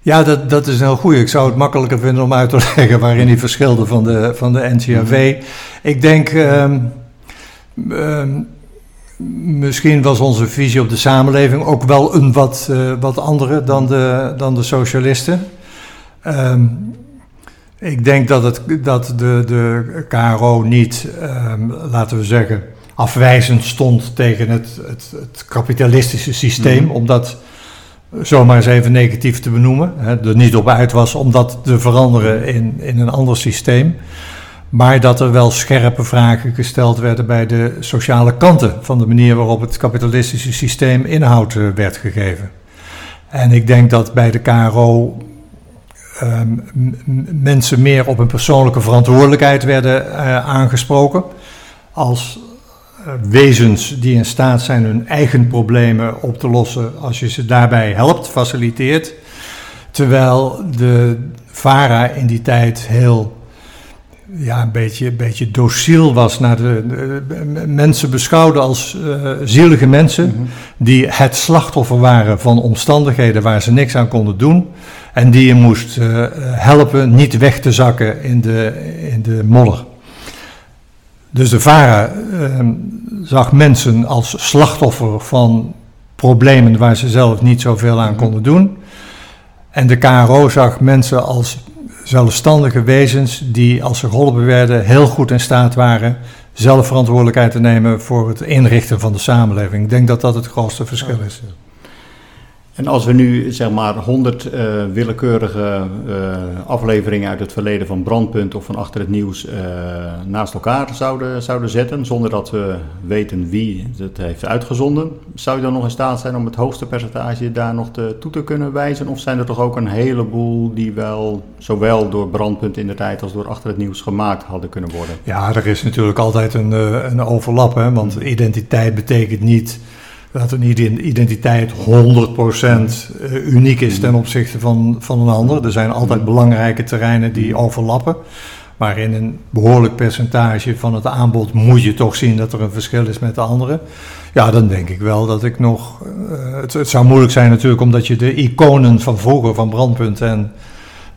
ja, dat, dat is heel goed. Ik zou het makkelijker vinden om uit te leggen waarin die verschilde van de, van de NCRV. Mm -hmm. Ik denk, um, um, misschien was onze visie op de samenleving ook wel een wat, uh, wat andere dan de, dan de socialisten. Um, ik denk dat, het, dat de, de KRO niet, laten we zeggen afwijzend stond tegen het, het, het kapitalistische systeem, mm. om dat zomaar eens even negatief te benoemen. Hè, er niet op uit was om dat te veranderen in, in een ander systeem. Maar dat er wel scherpe vragen gesteld werden bij de sociale kanten van de manier waarop het kapitalistische systeem inhoud werd gegeven. En ik denk dat bij de KRO um, mensen meer op hun persoonlijke verantwoordelijkheid werden uh, aangesproken. Als wezens die in staat zijn hun eigen problemen op te lossen als je ze daarbij helpt, faciliteert. Terwijl de VARA in die tijd heel ja, een beetje, een beetje dociel was naar de, de, de mensen beschouwde als uh, zielige mensen mm -hmm. die het slachtoffer waren van omstandigheden waar ze niks aan konden doen en die je moest uh, helpen niet weg te zakken in de, in de modder. Dus de VARA uh, zag mensen als slachtoffer van problemen waar ze zelf niet zoveel aan konden doen. En de KRO zag mensen als zelfstandige wezens die, als ze geholpen werden, heel goed in staat waren zelf verantwoordelijkheid te nemen voor het inrichten van de samenleving. Ik denk dat dat het grootste verschil is. En als we nu zeg maar 100 uh, willekeurige uh, afleveringen uit het verleden van Brandpunt of van Achter het Nieuws uh, naast elkaar zouden, zouden zetten, zonder dat we weten wie het heeft uitgezonden, zou je dan nog in staat zijn om het hoogste percentage daar nog te, toe te kunnen wijzen? Of zijn er toch ook een heleboel die wel zowel door Brandpunt in de tijd als door Achter het Nieuws gemaakt hadden kunnen worden? Ja, er is natuurlijk altijd een, een overlap, hè? want identiteit betekent niet dat een identiteit 100% eh, uniek is ten opzichte van, van een ander. Er zijn altijd belangrijke terreinen die overlappen. Maar in een behoorlijk percentage van het aanbod moet je toch zien dat er een verschil is met de andere. Ja, dan denk ik wel dat ik nog. Uh, het, het, zou moeilijk zijn natuurlijk, omdat je de iconen van vroeger, van Brandpunt en,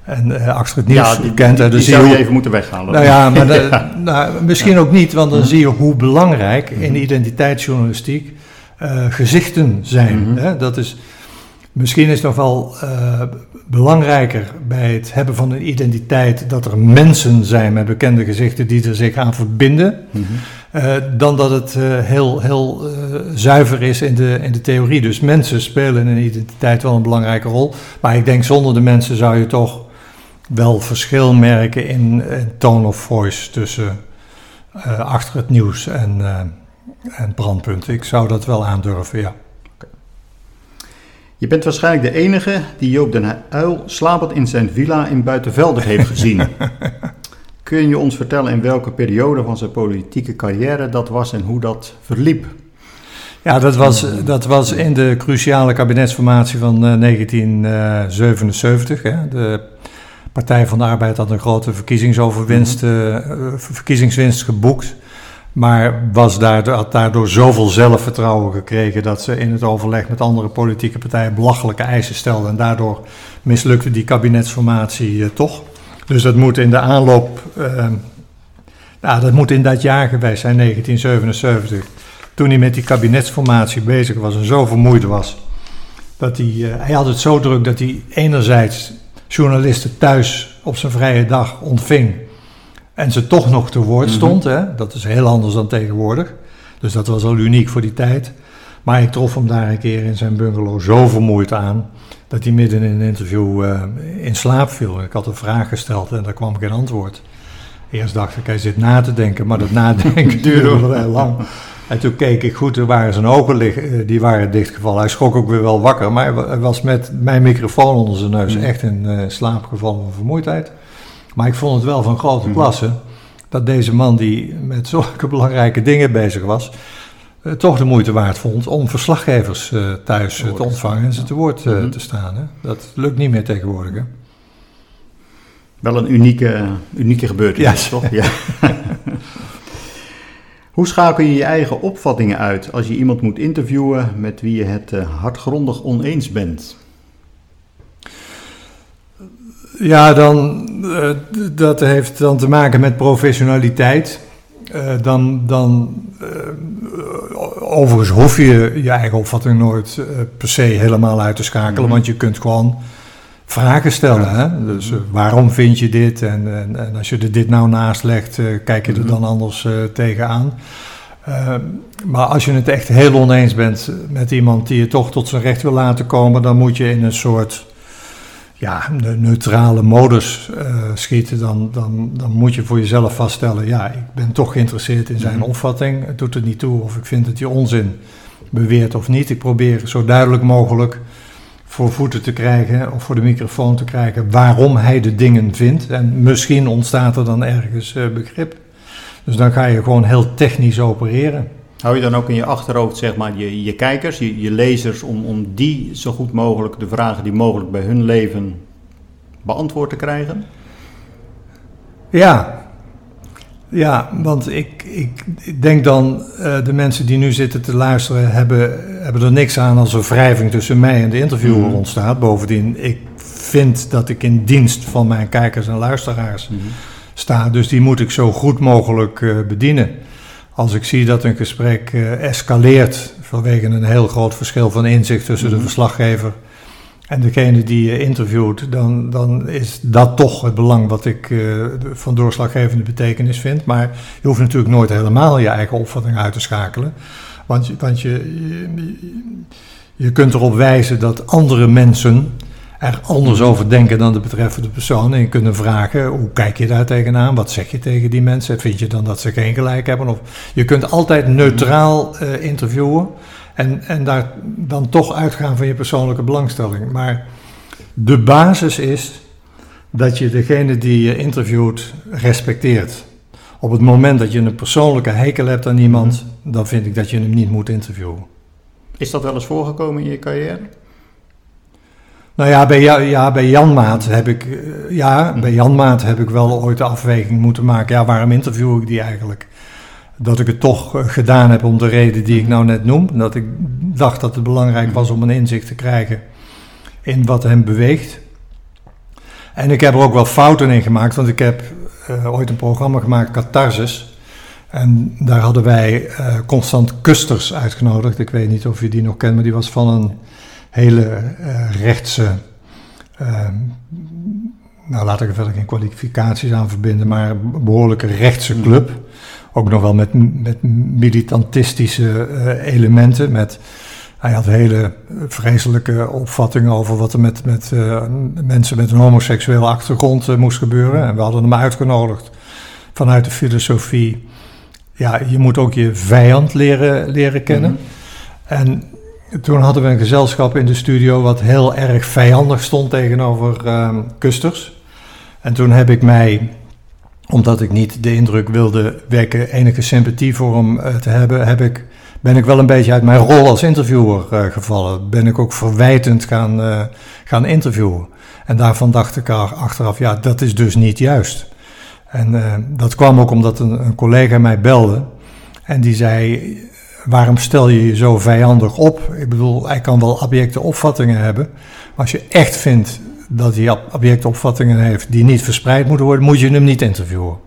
en uh, achter het nieuws ja, die, kent. Die, die zou je even moeten weghalen. Nou ja, maar de, nou, misschien ook niet, want dan zie je hoe belangrijk in identiteitsjournalistiek gezichten zijn. Mm -hmm. hè? Dat is, misschien is het nog wel uh, belangrijker bij het hebben van een identiteit dat er mensen zijn met bekende gezichten die er zich aan verbinden. Mm -hmm. uh, dan dat het heel, heel zuiver is in de, in de theorie. Dus mensen spelen in een identiteit wel een belangrijke rol. Maar ik denk zonder de mensen zou je toch wel verschil merken in, in tone of voice tussen achter het nieuws en en brandpunten. Ik zou dat wel aandurven, ja. Okay. Je bent waarschijnlijk de enige die Joop den Uil slapend in zijn villa in Buitenvelder heeft gezien. Kun je ons vertellen in welke periode van zijn politieke carrière dat was en hoe dat verliep? Ja, dat was, dat was in de cruciale kabinetsformatie van uh, 1977. Hè. De Partij van de Arbeid had een grote verkiezingsoverwinst, uh, verkiezingswinst geboekt. Maar was daardoor, had daardoor zoveel zelfvertrouwen gekregen dat ze in het overleg met andere politieke partijen belachelijke eisen stelden. En daardoor mislukte die kabinetsformatie uh, toch. Dus dat moet in de aanloop, uh, nou, dat moet in dat jaar geweest zijn, 1977. Toen hij met die kabinetsformatie bezig was en zo vermoeid was. Dat hij, uh, hij had het zo druk dat hij enerzijds journalisten thuis op zijn vrije dag ontving en ze toch nog te woord stond. Mm -hmm. hè? Dat is heel anders dan tegenwoordig. Dus dat was al uniek voor die tijd. Maar ik trof hem daar een keer in zijn bungalow zo vermoeid aan. dat hij midden in een interview uh, in slaap viel. Ik had een vraag gesteld en daar kwam geen antwoord. Eerst dacht ik, hij zit na te denken, maar dat nadenken duurde wel heel lang. En toen keek ik goed, er waren zijn ogen liggen, die waren dichtgevallen. Hij schrok ook weer wel wakker, maar hij was met mijn microfoon onder zijn neus mm. echt in uh, slaap gevallen van vermoeidheid. Maar ik vond het wel van grote klasse mm. dat deze man die met zulke belangrijke dingen bezig was, uh, toch de moeite waard vond om verslaggevers uh, thuis uh, te ontvangen en ze te woord mm -hmm. te staan. Hè? Dat lukt niet meer tegenwoordig. Hè? Wel een unieke, unieke gebeurtenis, ja. toch? Ja. Hoe schakel je je eigen opvattingen uit als je iemand moet interviewen met wie je het hardgrondig oneens bent? Ja, dan, uh, dat heeft dan te maken met professionaliteit. Uh, dan, dan uh, overigens hoef je je eigen opvatting nooit per se helemaal uit te schakelen, mm -hmm. want je kunt gewoon vragen stellen. Ja. Hè? Dus waarom vind je dit? En, en, en, als je er dit nou naast legt, kijk je er dan anders tegenaan. maar als je het echt heel oneens bent met iemand die je toch tot zijn recht wil laten komen, dan moet je in een soort ja, de neutrale modus uh, schieten, dan, dan, dan moet je voor jezelf vaststellen, ja, ik ben toch geïnteresseerd in zijn mm -hmm. opvatting. Het doet er niet toe of ik vind dat hij onzin beweert of niet. Ik probeer zo duidelijk mogelijk voor voeten te krijgen of voor de microfoon te krijgen waarom hij de dingen vindt. En misschien ontstaat er dan ergens uh, begrip. Dus dan ga je gewoon heel technisch opereren. Hou je dan ook in je achterhoofd, zeg maar, je, je kijkers, je, je lezers, om, om die zo goed mogelijk de vragen die mogelijk bij hun leven beantwoord te krijgen? Ja, ja, want ik, ik, ik denk dan, uh, de mensen die nu zitten te luisteren, hebben, hebben er niks aan als er wrijving tussen mij en de interviewer mm. ontstaat. Bovendien, ik vind dat ik in dienst van mijn kijkers en luisteraars mm. sta, dus die moet ik zo goed mogelijk uh, bedienen. Als ik zie dat een gesprek uh, escaleert vanwege een heel groot verschil van inzicht tussen mm -hmm. de verslaggever en degene die je interviewt, dan, dan is dat toch het belang wat ik uh, van doorslaggevende betekenis vind. Maar je hoeft natuurlijk nooit helemaal je eigen opvatting uit te schakelen. Want, want je, je, Je kunt erop wijzen dat andere mensen er anders over denken dan de betreffende persoon. En kunt vragen, hoe kijk je daar tegenaan? Wat zeg je tegen die mensen? Vind je dan dat ze geen gelijk hebben? Of, je kunt altijd neutraal uh, interviewen en, en daar dan toch uitgaan van je persoonlijke belangstelling. Maar de basis is dat je degene die je interviewt respecteert. Op het moment dat je een persoonlijke hekel hebt aan iemand, mhm. dan vind ik dat je hem niet moet interviewen. Is dat wel eens voorgekomen in je carrière? Nou ja, bij, ja, bij Jan Maat heb ik, eh, ja, bij Jan Maat heb ik wel ooit de afweging moeten maken. Ja, waarom interview ik die eigenlijk? Dat ik het toch eh, gedaan heb om de reden die ik nou net noem. Dat ik dacht dat het belangrijk was om een inzicht te krijgen in wat hem beweegt. En ik heb er ook wel fouten in gemaakt, want ik heb uh, ooit een programma gemaakt, Catharsis. En daar hadden wij Constant Kusters uitgenodigd. Ik weet niet of je die nog kent, maar die was van een hele uh, rechtse. Ehm, nou, laat ik er verder geen kwalificaties aan verbinden, maar een behoorlijke rechtse mm. club. Ook nog wel met, met militantistische elementen. Met, hij had hele vreselijke opvattingen over wat er met, met uh, mensen met een homoseksuele achtergrond uh, moest gebeuren. En we hadden hem uitgenodigd vanuit de filosofie. Ja, je moet ook je vijand leren, leren kennen. Mhm. En toen hadden we een gezelschap in de studio wat heel erg vijandig stond tegenover Kusters. En toen heb ik mij, omdat ik niet de indruk wilde wekken enige sympathie voor hem eh, te hebben, heb ik ben ik wel een beetje uit mijn rol als interviewer uh, gevallen. Ben ik ook verwijtend gaan, uh, gaan interviewen. En daarvan dacht ik achteraf, ja, dat is dus niet juist. En dat kwam ook omdat een, een, collega mij belde. En die zei, waarom stel je je zo vijandig op? Ik bedoel, hij kan wel objecte opvattingen hebben. Maar als je echt vindt dat hij objecte opvattingen heeft die niet verspreid moeten worden, moet je hem niet interviewen.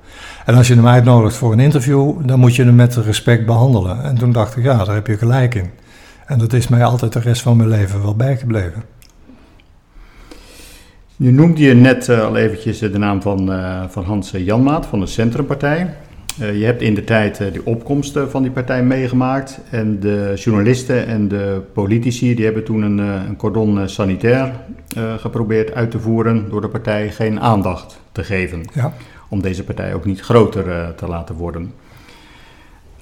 En als je hem uitnodigt voor een interview, dan moet je hem met respect behandelen. En toen dacht ik, ja, daar heb je gelijk in. En dat is mij altijd de rest van mijn leven wel bijgebleven. Nu noemde je net uh, al eventjes de naam van, uh, van Hans Janmaat van de Centrumpartij. Uh, je hebt in de tijd de opkomst van die partij meegemaakt. En de journalisten en de politici die hebben toen een, een cordon sanitair geprobeerd uit te voeren door de partij geen aandacht te geven. Ja om deze partij ook niet groter te laten worden.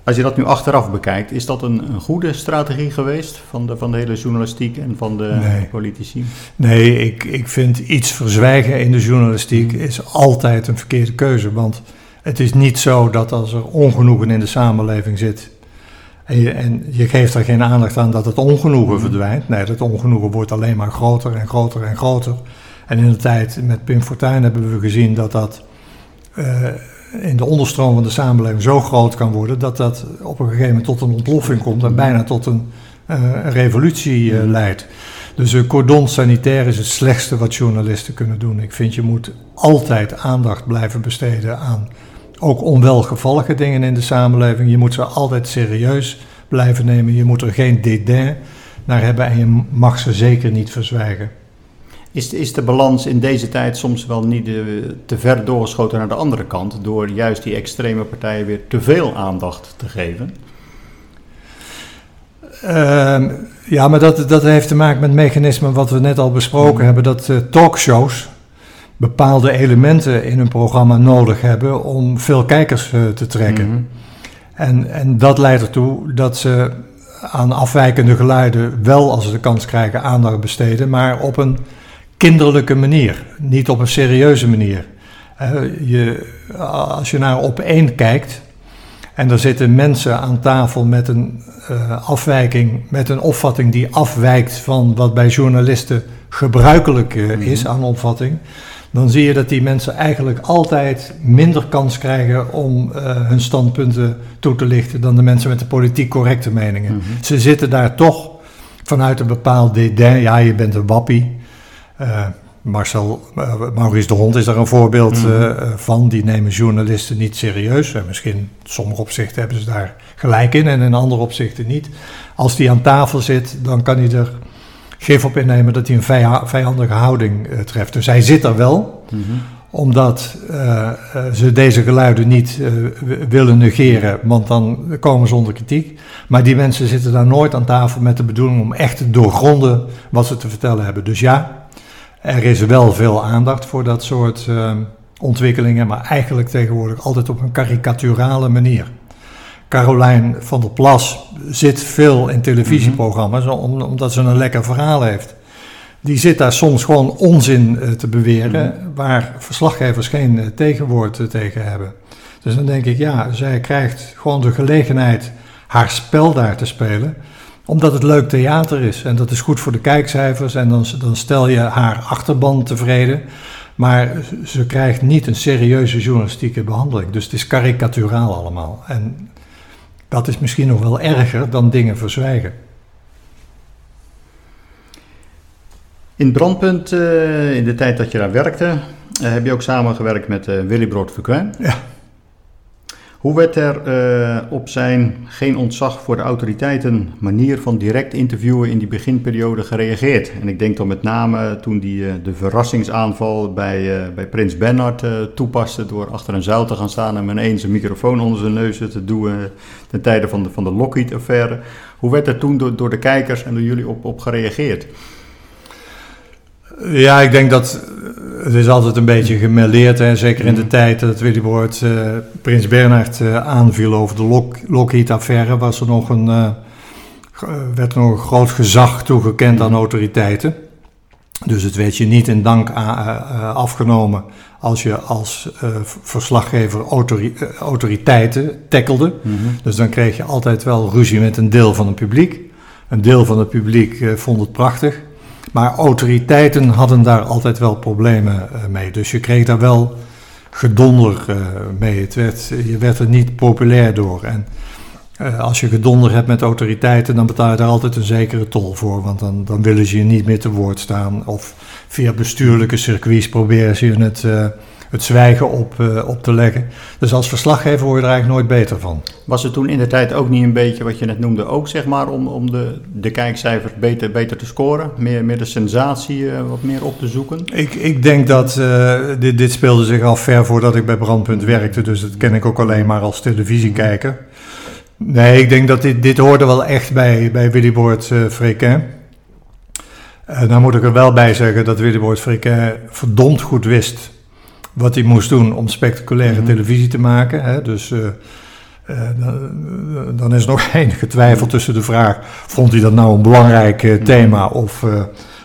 Als je dat nu achteraf bekijkt, is dat een, een goede strategie geweest van de, van de hele journalistiek en van de politici? Nee, ik, ik vind iets verzwijgen in de journalistiek is altijd een verkeerde keuze. Want het is niet zo dat als er ongenoegen in de samenleving zit en je, en je geeft er geen aandacht aan dat het ongenoegen verdwijnt. Nee, dat ongenoegen wordt alleen maar groter en groter en groter. En in de tijd met Pim Fortuyn hebben we gezien dat dat uh, in de onderstroom van de samenleving zo groot kan worden dat dat op een gegeven moment tot een ontploffing komt en bijna tot een, uh, een revolutie uh, leidt. Dus een cordon sanitair is het slechtste wat journalisten kunnen doen. Ik vind je moet altijd aandacht blijven besteden aan ook onwelgevallige dingen in de samenleving. Je moet ze altijd serieus blijven nemen. Je moet er geen dédain naar hebben en je mag ze zeker niet verzwijgen. Is, is de balans in deze tijd soms wel niet te ver doorgeschoten naar de andere kant, door juist die extreme partijen weer te veel aandacht te geven? Uh, ja, maar dat, dat heeft te maken met mechanismen wat we net al besproken mm. hebben, dat uh, talkshows bepaalde elementen in hun programma nodig hebben om veel kijkers uh, te trekken. Mm-hmm. En, en dat leidt ertoe dat ze aan afwijkende geluiden wel, als ze de kans krijgen, aandacht besteden, maar op een kinderlijke manier, niet op een serieuze manier. je, als je naar op één kijkt en er zitten mensen aan tafel met een uh, afwijking, met een opvatting die afwijkt van wat bij journalisten gebruikelijk uh, is aan opvatting, dan zie je dat die mensen eigenlijk altijd minder kans krijgen om uh, hun standpunten toe te lichten dan de mensen met de politiek correcte meningen. Mm -hmm. Ze zitten daar toch vanuit een bepaald dédain, ja je bent een wappie, uh, Marcel, uh, Maurice de Hond is daar een voorbeeld uh, van. Die nemen journalisten niet serieus. En misschien in sommige opzichten hebben ze daar gelijk in en in andere opzichten niet. Als die aan tafel zit, dan kan hij er gif op innemen dat hij een vijandige houding treft. Dus hij zit er wel, mm -hmm. omdat uh, ze deze geluiden niet willen negeren, want dan komen ze onder kritiek. Maar die mensen zitten daar nooit aan tafel met de bedoeling om echt te doorgronden wat ze te vertellen hebben. Dus ja, er is wel veel aandacht voor dat soort ontwikkelingen, maar eigenlijk tegenwoordig altijd op een karikaturale manier. Carolijn van der Plas zit veel in televisieprogramma's omdat ze een lekker verhaal heeft die zit daar soms gewoon onzin eh, te beweren, mhm. waar verslaggevers geen eh, tegenwoord eh, tegen hebben. Dus dan denk ik, ja, zij krijgt gewoon de gelegenheid haar spel daar te spelen, omdat het leuk theater is. En dat is goed voor de kijkcijfers en dan, dan stel je haar achterban tevreden. Maar ze krijgt niet een serieuze journalistieke behandeling. Dus het is karikaturaal allemaal. En dat is misschien nog wel erger dan dingen verzwijgen. In Brandpunt, uh, in de tijd dat je daar werkte, uh, heb je ook samengewerkt met uh, Willy Brood. Ja. Hoe werd er op zijn geen ontzag voor de autoriteiten manier van direct interviewen in die beginperiode gereageerd? En ik denk dan met name toen die de verrassingsaanval bij, bij Prins Bernhard toepaste door achter een zuil te gaan staan en ineens een microfoon onder zijn neus te doen ten tijde van de, van de Lockheed-affaire. Hoe werd er toen door, door de kijkers en door jullie op, op gereageerd? Ja, ik denk dat eh, het is altijd een beetje gemêleerd. Hè? Zeker in de mm. tijd dat Willy Woord uh, Prins Bernhard uh, aanviel over de Lock Lockheed-affaire, was er nog een, uh, werd er nog een groot gezag toegekend aan autoriteiten. Dus het werd je niet in dank afgenomen als je als verslaggever autori autoriteiten tackelde. Mm -hmm. Dus dan kreeg je altijd wel ruzie met een deel van het publiek. Een deel van het publiek vond het prachtig. Maar autoriteiten hadden daar altijd wel problemen uh, mee. Dus je kreeg daar wel gedonder uh, mee. Het werd, je werd er niet populair door. En uh, als je gedonder hebt met autoriteiten, dan betaal je daar altijd een zekere tol voor. Want dan, dan willen ze je niet meer te woord staan. Of via bestuurlijke circuits proberen ze je het het zwijgen op, uh, op te leggen. Dus als verslaggever word je er eigenlijk nooit beter van. Was het toen in de tijd ook niet een beetje wat je net noemde, ook zeg maar om, om de, de kijkcijfers beter, beter te scoren? Meer, meer de sensatie uh, wat meer op te zoeken? Ik, ik denk dat uh, dit, dit speelde zich al ver voordat ik bij Brandpunt werkte, dus dat ken ik ook alleen maar als televisiekijker. Nee, ik denk dat dit, dit hoorde wel echt bij, bij Willy Boort uh, Frequin. Uh, dan moet ik er wel bij zeggen dat Willy Boort Frequin verdomd goed wist wat hij moest doen om spectaculaire mhm. televisie te maken. Hè? Dus uh, uh, dan, is er nog enige twijfel tussen de vraag: vond hij dat nou een belangrijk uh, thema of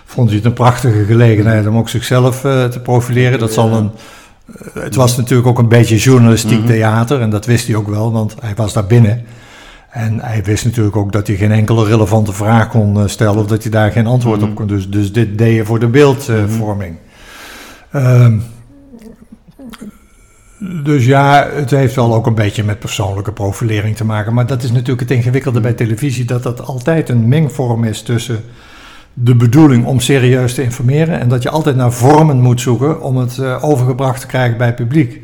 vond hij het een prachtige gelegenheid om ook zichzelf te profileren? Dat zal een. Het was natuurlijk ook een beetje journalistiek mhm. theater en dat wist hij ook wel, want hij was daar binnen. En hij wist natuurlijk ook dat hij geen enkele relevante vraag kon stellen of dat hij daar geen antwoord op mhm. kon. Dus, dus dit deed je voor de beeldvorming. Mm dus ja, het heeft wel ook een beetje met persoonlijke profilering te maken. Maar dat is natuurlijk het ingewikkelde bij televisie, dat dat altijd een mengvorm is tussen de bedoeling om serieus te informeren en dat je altijd naar vormen moet zoeken om het uh, overgebracht te krijgen bij publiek.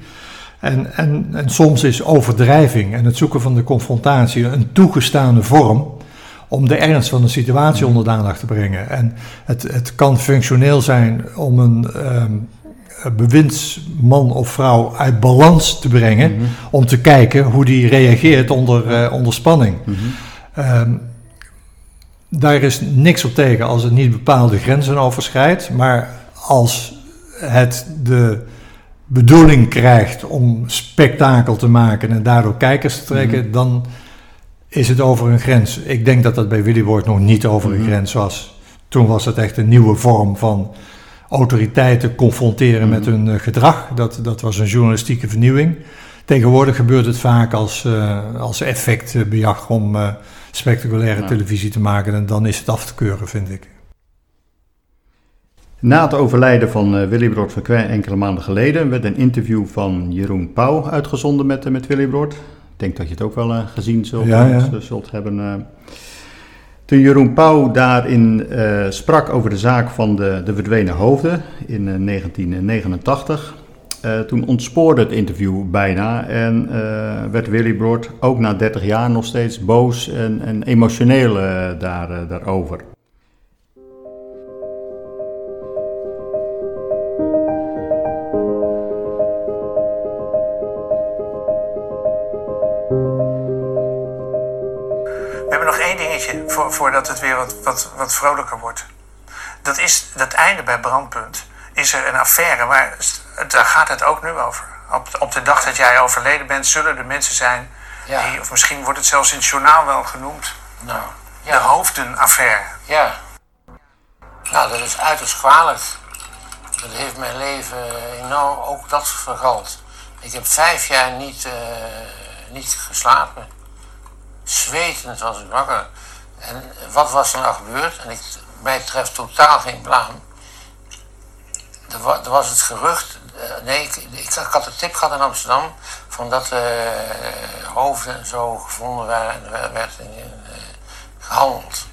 En, en, en soms is overdrijving en het zoeken van de confrontatie een toegestaande vorm om de ernst van de situatie onder de aandacht te brengen. En het, het kan functioneel zijn om een, um, bewindsman of vrouw uit balans te brengen. Mhm. Om te kijken hoe die reageert onder, uh, onder spanning. Mm um, daar is niks op tegen als het niet bepaalde grenzen overschrijdt. Maar als het de bedoeling krijgt om spektakel te maken en daardoor kijkers te trekken, mhm. dan is het over een grens. Ik denk dat dat bij Willy Woord nog niet over een mhm. grens was. Toen was het echt een nieuwe vorm van autoriteiten confronteren met mhm. hun eh, gedrag. Dat, dat was een journalistieke vernieuwing. Tegenwoordig gebeurt het vaak als, uh, als effectbejag om uh, spectaculaire televisie te maken. En dan is het af te keuren, vind ik. Na het overlijden van uh, Willy Brood Verquin enkele maanden geleden werd een interview van Jeroen Pauw uitgezonden met, met Willy Brood. Ik denk dat je het ook wel gezien zult, ja, ja. zult hebben. Toen Jeroen Pauw daarin uh, sprak over de zaak van de, de verdwenen hoofden in uh, 1989, uh, toen ontspoorde het interview bijna en eh, werd Willy Brood ook na 30 jaar nog steeds boos en, en emotioneel daar, daarover. Voor, voordat het weer wat, wat, wat vrolijker wordt. Dat is dat einde bij Brandpunt. Is er een affaire, maar daar gaat het ook nu over. Op, op de dag dat jij overleden bent, zullen er mensen zijn Ja. die, of misschien wordt het zelfs in het journaal wel genoemd, Nou, de ja. hoofdenaffaire. Ja. Nou, dat is uiterst kwalijk. Dat heeft mijn leven enorm ook dat vergald. Ik heb vijf jaar niet, eh, niet geslapen. Zwetend was ik wakker. En wat was er nou gebeurd? En ik, mij treft totaal geen blaam. Er, wa- er was het gerucht, eh, nee, ik, ik, ik had de tip gehad in Amsterdam, van dat eh, hoofden en zo gevonden waren en er werd- in, eh, gehandeld.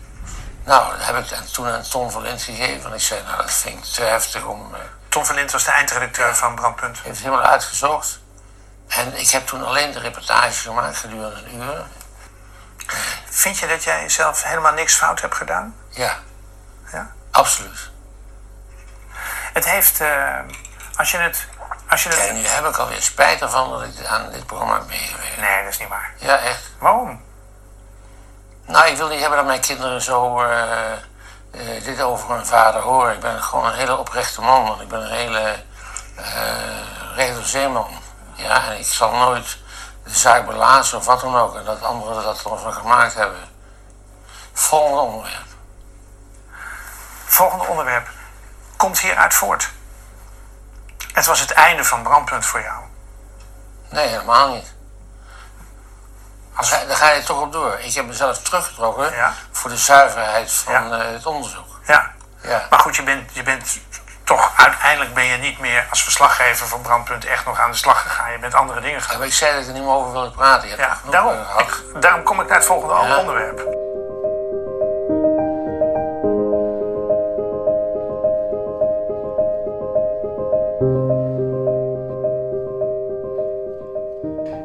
Nou, dat heb ik toen aan Tom van Lint gegeven. En ik zei, nou, dat vind ik te heftig om... Tom van Lint was de eindredacteur van Brandpunt. heeft het helemaal uitgezocht. En ik heb toen alleen de reportage gemaakt gedurende een uur. Vind je dat jij zelf helemaal niks fout hebt gedaan? Ja, Ja? absoluut. Het heeft, eh, als je het, als je het... En nu heb ik alweer spijt ervan dat ik aan dit programma heb meegewerkt. Nee, dat is niet waar. Ja, echt. Waarom? Nou, ik wil niet hebben dat mijn kinderen zo eh, eh, dit over hun vader horen. Ik ben gewoon een hele oprechte man. Want ik ben een hele uh, redelijk zeeman. Ja, en ik zal nooit de zaak belazen of wat dan ook. En dat anderen dat ervan gemaakt hebben. Volgende onderwerp. Volgende onderwerp komt hieruit voort. Het was het einde van Brandpunt voor jou. Nee, helemaal niet. Als, daar ga je toch op door. Ik heb mezelf teruggetrokken Ja. voor de zuiverheid van Ja. eh, het onderzoek. Ja. Ja. Maar goed, je bent, je bent toch uiteindelijk ben je niet meer als verslaggever van Brandpunt echt nog aan de slag gegaan. Je bent andere dingen Ja, gaan maar ik zei dat ik er niet meer over wilde praten. Je Ja, daarom, eh, ik- daarom kom ik naar het volgende Ja. onderwerp.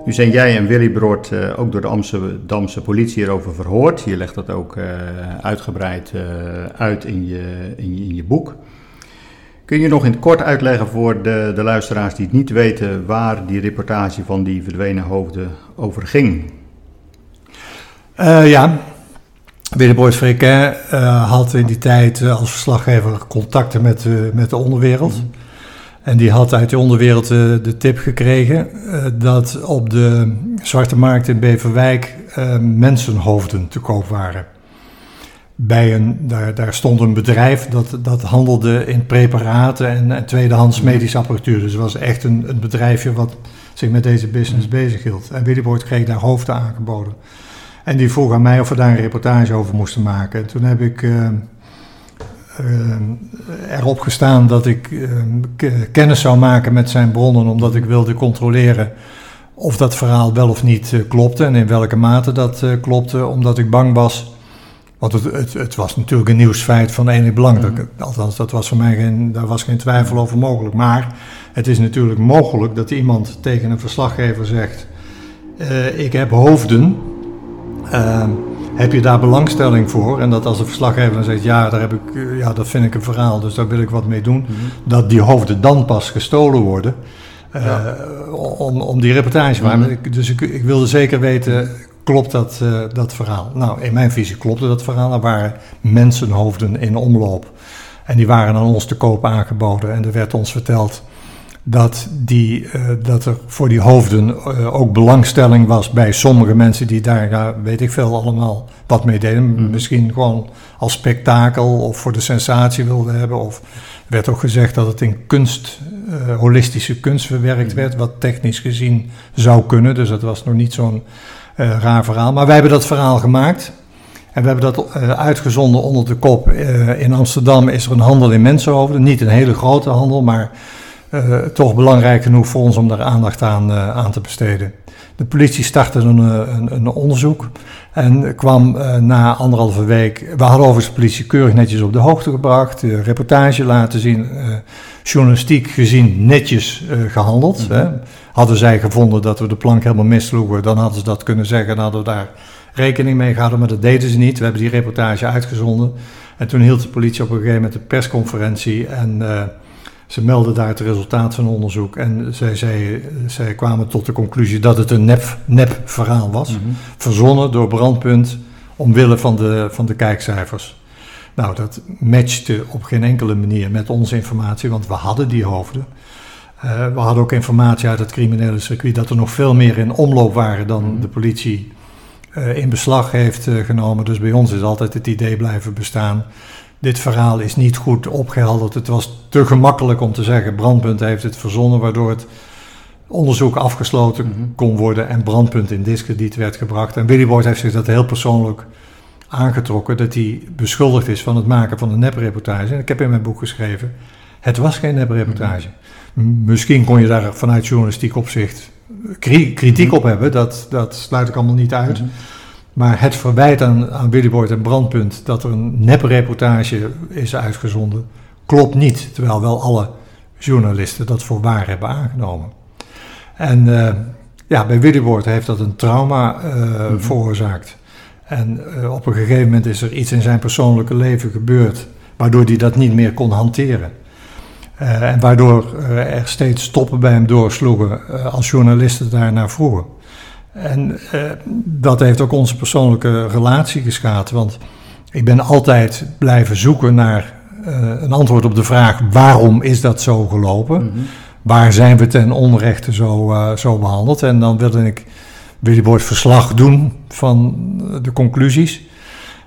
Nu zijn jij en Willy Brood eh, ook door de Amsterdamse politie hierover verhoord. Je legt dat ook eh, uitgebreid eh, uit in je, in, je, in je boek. Kun je nog in het kort uitleggen voor de, de luisteraars die het niet weten waar die reportage van die verdwenen hoofden over ging? Eh, ja, Willebroord Frequin eh had in die tijd eh, als verslaggever contacten met, met de onderwereld. En die had uit de onderwereld de tip gekregen dat op de Zwarte Markt in Beverwijk mensenhoofden te koop waren. Bij een, daar, daar stond een bedrijf dat, dat handelde in preparaten en, en tweedehands medische apparatuur. Dus het was echt een, een bedrijfje wat zich met deze business bezighield. En Willebroord kreeg daar hoofden aangeboden. En die vroeg aan mij of we daar een reportage over moesten maken. En toen heb ik eh, eh, erop gestaan dat ik eh, kennis zou maken met zijn bronnen, omdat ik wilde controleren of dat verhaal wel of niet klopte en in welke mate dat klopte, omdat ik bang was. Want het, het, het was natuurlijk een nieuwsfeit van enig belang. Dat, althans, dat was voor mij geen, daar was geen twijfel over mogelijk. Maar het is natuurlijk mogelijk dat iemand tegen een verslaggever zegt: eh, Ik heb hoofden. Ehm, heb je daar belangstelling voor? En dat als de verslaggever dan zegt, ja, daar heb ik, eh, ja, dat vind ik een verhaal, dus daar wil ik wat mee doen. Dat die hoofden dan pas gestolen worden. Eh, om, om die reportage. Ik- Dus ik, ik wilde zeker weten, klopt dat, eh, dat verhaal? Nou, in mijn visie klopte dat verhaal. Er waren mensenhoofden in omloop. En die waren aan ons te koop aangeboden. En er werd ons verteld dat, die, eh, dat er voor die hoofden eh, ook belangstelling was bij sommige mensen die daar, weet ik veel, allemaal wat mee deden. Misschien gewoon als spektakel of voor de sensatie wilden hebben. Of er werd ook gezegd dat het in kunst, eh, holistische kunst verwerkt werd, wat technisch gezien zou kunnen. Dus dat was nog niet zo'n raar verhaal. Maar wij hebben dat verhaal gemaakt. En we hebben dat uitgezonden onder de kop. in Amsterdam is er een handel in mensenhoofden. Niet een hele grote handel, maar eh, toch belangrijk genoeg voor ons om daar aandacht aan, eh, aan te besteden. De politie startte een, eh, een, een onderzoek en kwam na anderhalve week. We hadden overigens de politie keurig netjes op de hoogte gebracht, de reportage laten zien, journalistiek gezien netjes eh, gehandeld. hè. Hadden zij gevonden dat we de plank helemaal missloegen, dan hadden ze dat kunnen zeggen en hadden we daar rekening mee gehouden, maar dat deden ze niet. We hebben die reportage uitgezonden en toen hield de politie op een gegeven moment een persconferentie en. Ze meldden daar het resultaat van onderzoek en zij, zij, zij kwamen tot de conclusie dat het een nep, nep verhaal was. Mhm. Verzonnen door Brandpunt omwille van de, van de kijkcijfers. Nou, dat matchte op geen enkele manier met onze informatie, want we hadden die hoofden. Eh, we hadden ook informatie uit het criminele circuit dat er nog veel meer in omloop waren dan Mhm. de politie eh, in beslag heeft eh, genomen. Dus bij ons is altijd het idee blijven bestaan. Dit verhaal is niet goed opgehelderd. Het was te gemakkelijk om te zeggen: Brandpunt heeft het verzonnen, waardoor het onderzoek afgesloten Mhm. kon worden en Brandpunt in discrediet werd gebracht. En Willy Boyd heeft zich dat heel persoonlijk aangetrokken, dat hij beschuldigd is van het maken van een nepreportage. En ik heb in mijn boek geschreven: het was geen nepreportage. M- Misschien kon je daar vanuit journalistiek opzicht kri- kritiek op hebben, dat, dat sluit ik allemaal niet uit. Maar het verwijt aan, aan Willy Boyd en Brandpunt dat er een nepreportage is uitgezonden, klopt niet. Terwijl wel alle journalisten dat voor waar hebben aangenomen. En eh, ja, bij Willy Boyd heeft dat een trauma eh, Mhm. veroorzaakt. En eh, op een gegeven moment is er iets in zijn persoonlijke leven gebeurd, waardoor hij dat niet meer kon hanteren. En waardoor er steeds stoppen bij hem doorsloegen als journalisten daarnaar vroegen. En eh, dat heeft ook onze persoonlijke relatie geschaad. Want ik ben altijd blijven zoeken naar eh, een antwoord op de vraag: waarom is dat zo gelopen? Mhm. Waar zijn we ten onrechte zo, eh, zo behandeld? En dan wilde ik Boyd verslag doen van de conclusies.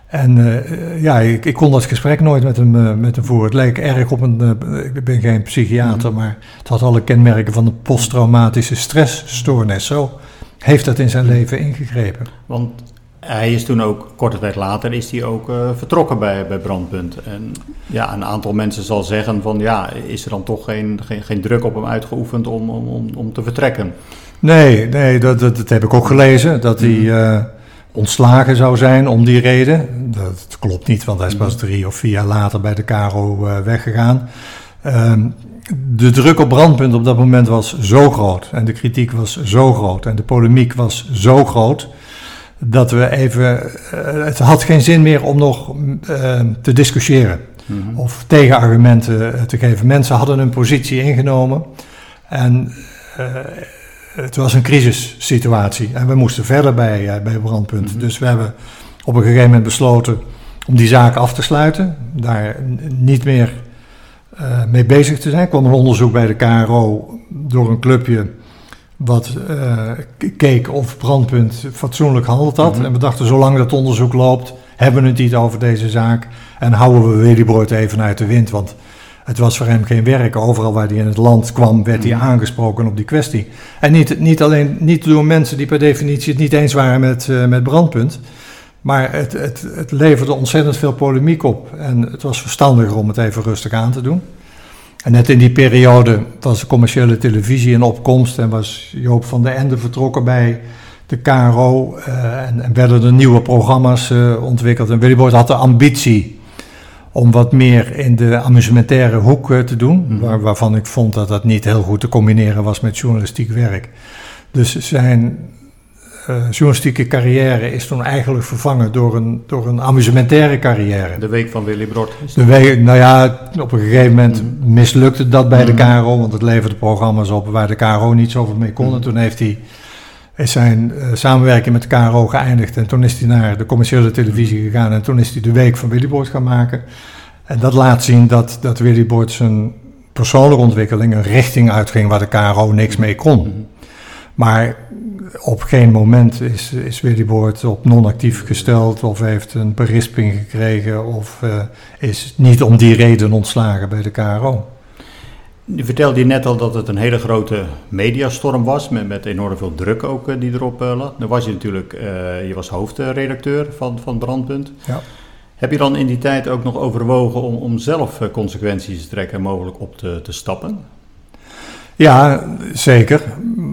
En ja, ik, ik kon dat gesprek nooit met hem, met hem voeren. Het leek erg op een. ik ben geen psychiater, maar het had alle kenmerken van een posttraumatische stressstoornis. Zo heeft dat in zijn leven ingegrepen. Want hij is toen ook, korte tijd later, is hij ook eh, vertrokken bij, bij Brandpunt. En ja, een aantal mensen zal zeggen van ja, is er dan toch geen, geen, geen druk op hem uitgeoefend om, om, om, om te vertrekken? Nee, nee dat, dat, dat heb ik ook gelezen. Dat hij eh, ontslagen zou zijn om die reden. Dat klopt niet, want hij is pas drie of vier jaar later bij de Caro eh, weggegaan. Ehm, de druk op brandpunt op dat moment was zo groot. En de kritiek was zo groot. En de polemiek was zo groot. Dat we even. eh, het had geen zin meer om nog eh, te discussiëren. Mhm. Of tegenargumenten eh, te geven. Mensen hadden hun positie ingenomen. En het was een crisissituatie. En we moesten verder bij, bij Brandpunt. Mhm. Dus we hebben op een gegeven moment besloten om die zaak af te sluiten. Daar niet meer eh, mee bezig te zijn. Er kwam een onderzoek bij de KRO door een clubje wat eh, keek of Brandpunt fatsoenlijk handeld had. Mhm. En we dachten, zolang dat onderzoek loopt, hebben we het niet over deze zaak. En houden we Willy Brood even uit de wind. Want het was voor hem geen werk. Overal waar hij in het land kwam, werd hij Mhm. aangesproken op die kwestie. En niet, niet alleen niet door mensen die per definitie het niet eens waren met, eh, met Brandpunt. Maar het, het, het leverde ontzettend veel polemiek op. En het was verstandiger om het even rustig aan te doen. En net in die periode was de commerciële televisie in opkomst en was Joop van den Ende vertrokken bij de KRO. eh, en, en werden er nieuwe programma's eh, ontwikkeld. En Willy Boyd had de ambitie om wat meer in de amusementaire hoek eh, te doen. Mhm. waar, waarvan ik vond dat dat niet heel goed te combineren was met journalistiek werk. Dus zijn eh, journalistieke carrière is toen eigenlijk vervangen door een, door een amusementaire carrière. De week van Willy Brod. De week, nou ja, op een gegeven moment Mhm. mislukte dat bij de Mhm. KRO, want het leverde programma's op waar de KRO niet zoveel mee kon. En Mhm. toen heeft hij is zijn eh, samenwerking met de KRO geëindigd en toen is hij naar de commerciële televisie gegaan en toen is hij de week van Willy Boyd gaan maken. En dat laat zien dat, dat Willy Boyd zijn persoonlijke ontwikkeling een richting uitging waar de KRO niks mee kon. Mhm. Maar op geen moment is, is Willy Boord op non-actief gesteld of heeft een berisping gekregen of eh, is niet om die reden ontslagen bij de KRO. Je vertelde je net al dat het een hele grote mediastorm was, met, met enorm veel druk ook eh, die erop eh, lag. Dan was je natuurlijk, je was hoofdredacteur van, van Brandpunt. Ja. Heb je dan in die tijd ook nog overwogen om, om zelf consequenties te trekken en mogelijk op te, te stappen? Ja, zeker.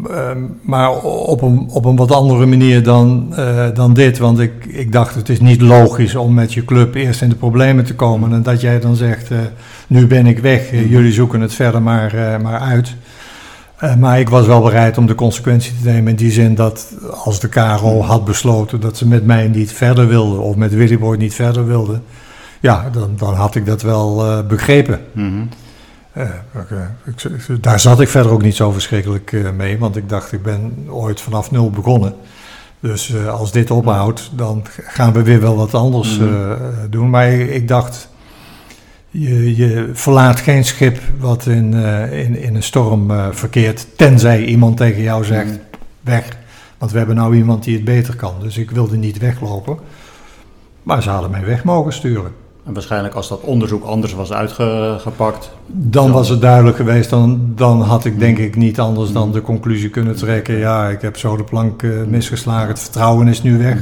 Ehm, maar op een, op een wat andere manier dan, eh, dan dit. Want ik, ik dacht, het is niet logisch om met je club eerst in de problemen te komen. En dat jij dan zegt, eh, nu ben ik weg, eh, jullie zoeken het verder maar, maar uit. Maar ik was wel bereid om de consequentie te nemen in die zin dat als de KRO had besloten dat ze met mij niet verder wilden of met Willy Boy niet verder wilden, ja, dan, dan had ik dat wel begrepen. Mhm. Eh, ik, ik, daar zat ik verder ook niet zo verschrikkelijk eh, mee, want ik dacht, ik ben ooit vanaf nul begonnen. Dus eh, als dit ophoudt, dan gaan we weer wel wat anders Mhm. doen. Maar ik, ik dacht, je, je verlaat geen schip wat in, eh, in, in een storm eh, verkeert, tenzij iemand tegen jou zegt, Mhm. weg. Want we hebben nou iemand die het beter kan. Dus ik wilde niet weglopen. Maar ze hadden mij weg mogen sturen. En waarschijnlijk als dat onderzoek anders was uitgepakt. Dan Zo. was het duidelijk geweest, dan, dan had ik denk ik niet anders dan de conclusie kunnen trekken. Ja, ik heb zo de plank eh, misgeslagen, het vertrouwen is nu weg.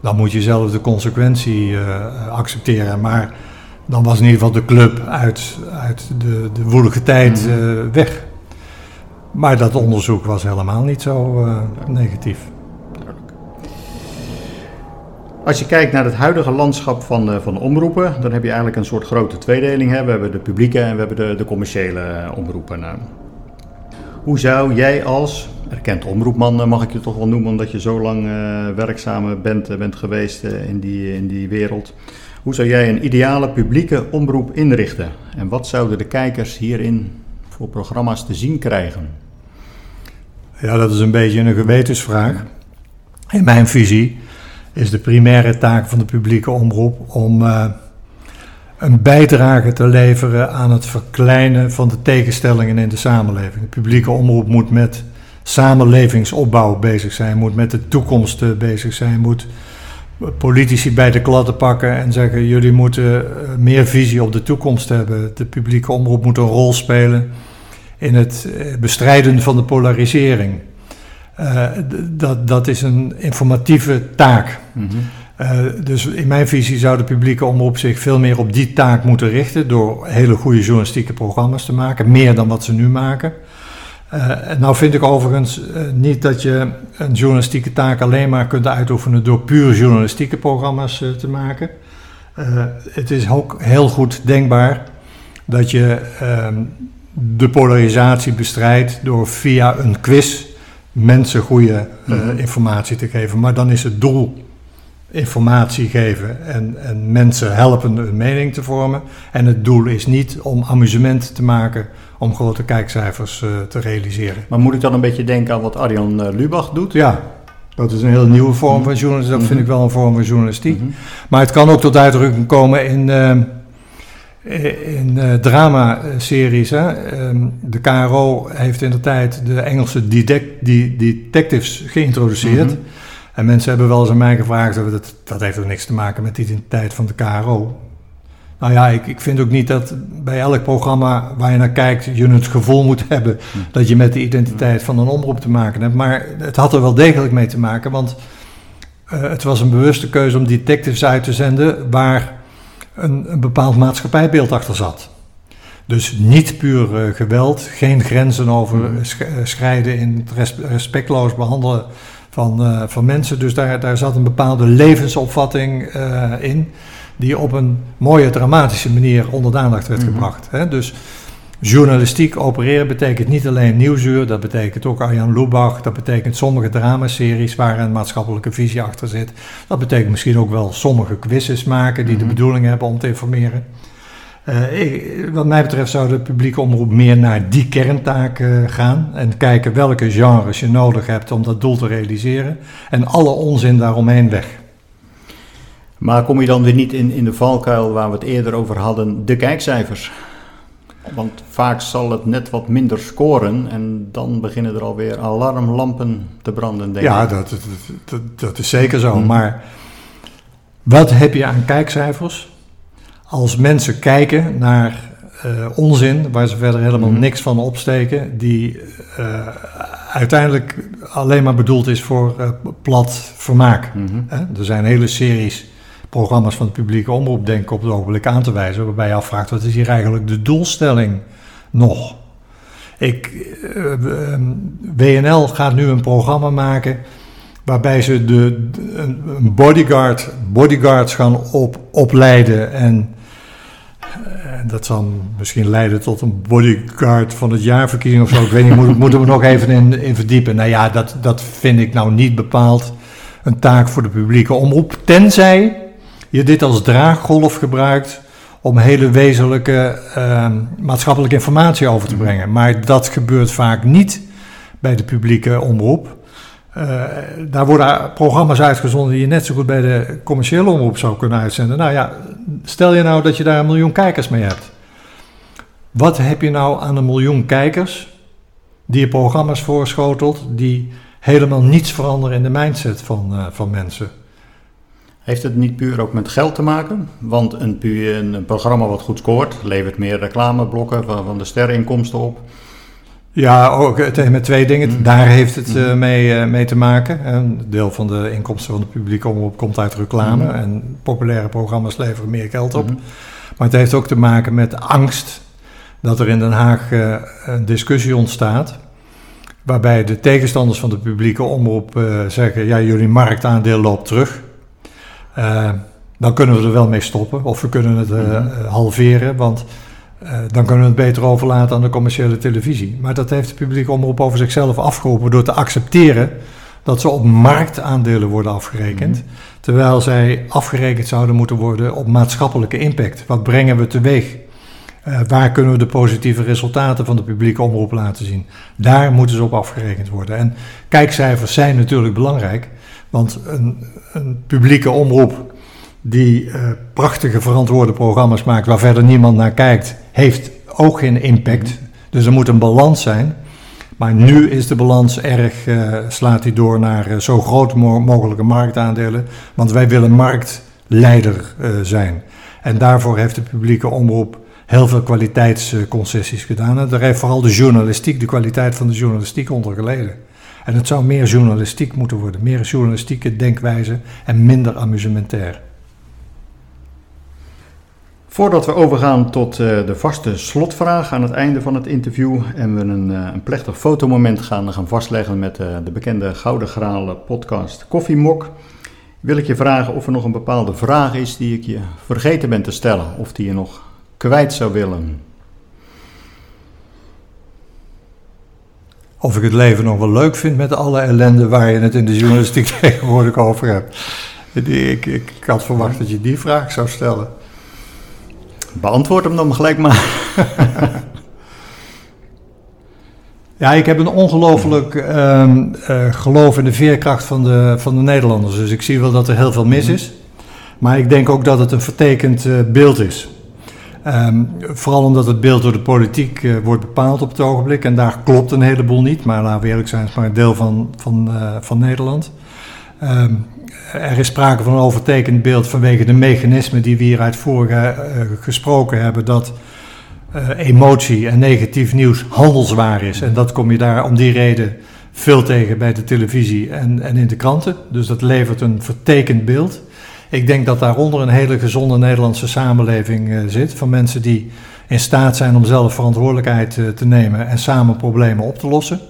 Dan moet je zelf de consequentie eh, accepteren. Maar dan was in ieder geval de club uit, uit de, de woelige tijd eh, weg. Maar dat onderzoek was helemaal niet zo negatief. Als je kijkt naar het huidige landschap van de, van omroepen, dan heb je eigenlijk een soort grote tweedeling. Hè? We hebben de publieke en we hebben de, de commerciële eh, omroepen. Nou, hoe zou jij als erkend omroepman, eh, mag ik je toch wel noemen, omdat je zo lang eh, werkzaam bent, eh, bent geweest eh, in, die, in die wereld. Hoe zou jij een ideale publieke omroep inrichten? En wat zouden de kijkers hierin voor programma's te zien krijgen? Ja, dat is een beetje een gewetensvraag. In mijn visie is de primaire taak van de publieke omroep om eh, een bijdrage te leveren aan het verkleinen van de tegenstellingen in de samenleving. De publieke omroep moet met samenlevingsopbouw bezig zijn, moet met de toekomst eh, bezig zijn, moet politici bij de klatten pakken en zeggen: jullie moeten eh, meer visie op de toekomst hebben. De publieke omroep moet een rol spelen in het bestrijden van de polarisering. Eh, dat, dat is een informatieve taak. Eh, dus in mijn visie zou de publieke omroep zich veel meer op die taak moeten richten door hele goede journalistieke programma's te maken, meer dan wat ze nu maken. En nou vind ik overigens niet dat je een journalistieke taak alleen maar kunt uitoefenen door puur journalistieke programma's te maken. Het is ook heel goed denkbaar dat je ehm, de polarisatie bestrijdt door via een quiz mensen goede eh, Mhm. informatie te geven. Maar dan is het doel informatie geven en, en mensen helpen een mening te vormen. En het doel is niet om amusement te maken om grote kijkcijfers eh, te realiseren. Maar moet ik dan een beetje denken aan wat Arjan eh, Lubach doet? Ja, dat is een hele nieuwe vorm van journalistiek. Dat vind ik wel een vorm van journalistiek. Maar het kan ook tot uitdrukking komen in, in eh, drama-series. Hè. Ehm, de KRO heeft in de tijd de Engelse detectives geïntroduceerd. Mhm. En mensen hebben wel eens aan mij gevraagd, dat, dat heeft ook niks te maken met de identiteit van de KRO. Nou ja, ik, ik vind ook niet dat bij elk programma waar je naar kijkt, je het gevoel moet hebben dat je met de identiteit van een omroep te maken hebt. Maar het had er wel degelijk mee te maken, want eh, het was een bewuste keuze om detectives uit te zenden waar een, een bepaald maatschappijbeeld achter zat. Dus niet puur eh, geweld, geen grenzen over sch- eh, schrijden in het res- respectloos behandelen van, eh, van mensen. Dus daar, daar zat een bepaalde levensopvatting in, die op een mooie, dramatische manier onder de aandacht werd Mhm. gebracht. Hè? Dus journalistiek opereren betekent niet alleen Nieuwsuur, dat betekent ook Arjan Lubach, dat betekent sommige dramaseries waar een maatschappelijke visie achter zit. Dat betekent misschien ook wel sommige quizzes maken die Mhm. de bedoeling hebben om te informeren. Eh, ik- wat mij betreft zou de publieke omroep meer naar die kerntaak eh, gaan en kijken welke genres je nodig hebt om dat doel te realiseren en alle onzin daaromheen weg. Maar kom je dan weer niet in, in de valkuil waar we het eerder over hadden, de kijkcijfers? Want vaak zal het net wat minder scoren en dan beginnen er alweer alarmlampen te branden, denk Ja, ik. dat, dat, dat, dat is zeker zo. Mhm. Maar wat heb je aan kijkcijfers als mensen kijken naar eh, onzin, waar ze verder helemaal Mhm. niks van opsteken, die eh, uiteindelijk alleen maar bedoeld is voor eh, plat vermaak. Hè? Er zijn hele series programma's van de publieke omroep, denk ik op het ogenblik aan te wijzen, waarbij je afvraagt wat is hier eigenlijk de doelstelling nog? Ik, eh, eh, WNL gaat nu een programma maken waarbij ze de, bodyguard, bodyguards gaan op, opleiden en eh, dat zal misschien leiden tot een bodyguard van het jaarverkiezing of zo. Ik weet niet, moet, moeten we nog even in, in verdiepen. Nou ja, dat, dat vind ik nou niet bepaald een taak voor de publieke omroep. Tenzij je dit als draaggolf gebruikt om hele wezenlijke ehm, maatschappelijke informatie over te brengen. Maar dat gebeurt vaak niet bij de publieke omroep. Eh, daar worden programma's uitgezonden die je net zo goed bij de commerciële omroep zou kunnen uitzenden. Nou ja, stel je nou dat je daar een miljoen kijkers mee hebt. Wat heb je nou aan een miljoen kijkers die je programma's voorschotelt die helemaal niets veranderen in de mindset van, uh, van mensen? Heeft het niet puur ook met geld te maken? Want een, puur, een programma wat goed scoort, levert meer reclameblokken van, van de sterreninkomsten op. Ja, ook het met twee dingen. Mm. Daar heeft het uh, mee, uh, mee te maken. Een deel van de inkomsten van de publieke omroep komt uit reclame. Mm. En populaire programma's leveren meer geld op. Maar het heeft ook te maken met angst dat er in Den Haag uh, een discussie ontstaat. Waarbij de tegenstanders van de publieke omroep zeggen: ja, jullie marktaandeel loopt terug. Dan kunnen we er wel mee stoppen. Of we kunnen het halveren. Want uh, dan kunnen we het beter overlaten aan de commerciële televisie. Maar dat heeft de publieke omroep over zichzelf afgeroepen door te accepteren dat ze op marktaandelen worden afgerekend. Mm. Terwijl zij afgerekend zouden moeten worden op maatschappelijke impact. Wat brengen we teweeg? Uh, waar kunnen we de positieve resultaten van de publieke omroep laten zien? Daar moeten ze op afgerekend worden. En kijkcijfers zijn natuurlijk belangrijk. Want een, een publieke omroep die uh, prachtige verantwoorde programma's maakt waar verder niemand naar kijkt, heeft ook geen impact. Dus er moet een balans zijn. Maar nu is de balans erg, uh, slaat hij door naar uh, zo groot mo mogelijke marktaandelen. Want wij willen marktleider zijn. En daarvoor heeft de publieke omroep heel veel kwaliteitsconcessies gedaan. En daar heeft vooral de journalistiek, de kwaliteit van de journalistiek onder geleden. En het zou meer journalistiek moeten worden. Meer journalistieke denkwijze en minder amusementair. Voordat we overgaan tot uh, de vaste slotvraag aan het einde van het interview en we een, uh, een plechtig fotomoment gaan, gaan vastleggen met uh, de bekende Gouden Graal podcast Koffiemok, wil ik je vragen of er nog een bepaalde vraag is die ik je vergeten ben te stellen of die je nog kwijt zou willen. Of ik het leven nog wel leuk vind met alle ellende waar je het in de journalistiek tegenwoordig over hebt. Ik, ik, ik had verwacht dat je die vraag zou stellen. Beantwoord hem dan gelijk maar. ja, ik heb een ongelooflijk uh, uh, geloof in de veerkracht van de, van de Nederlanders. Dus ik zie wel dat er heel veel mis is. Maar ik denk ook dat het een vertekend uh, beeld is. Um, vooral omdat het beeld door de politiek uh, wordt bepaald op het ogenblik. En daar klopt een heleboel niet. Maar laten we eerlijk zijn, het is maar een deel van, van, van Nederland. Um, er is sprake van een overtekend beeld vanwege de mechanismen die we hier uitvoerig uh, gesproken hebben, dat emotie en negatief nieuws handelswaar is. En dat kom je daar om die reden veel tegen bij de televisie en, en in de kranten. Dus dat levert een vertekend beeld. Ik denk dat daaronder een hele gezonde Nederlandse samenleving uh, zit, van mensen die in staat zijn om zelf verantwoordelijkheid te nemen en samen problemen op te lossen.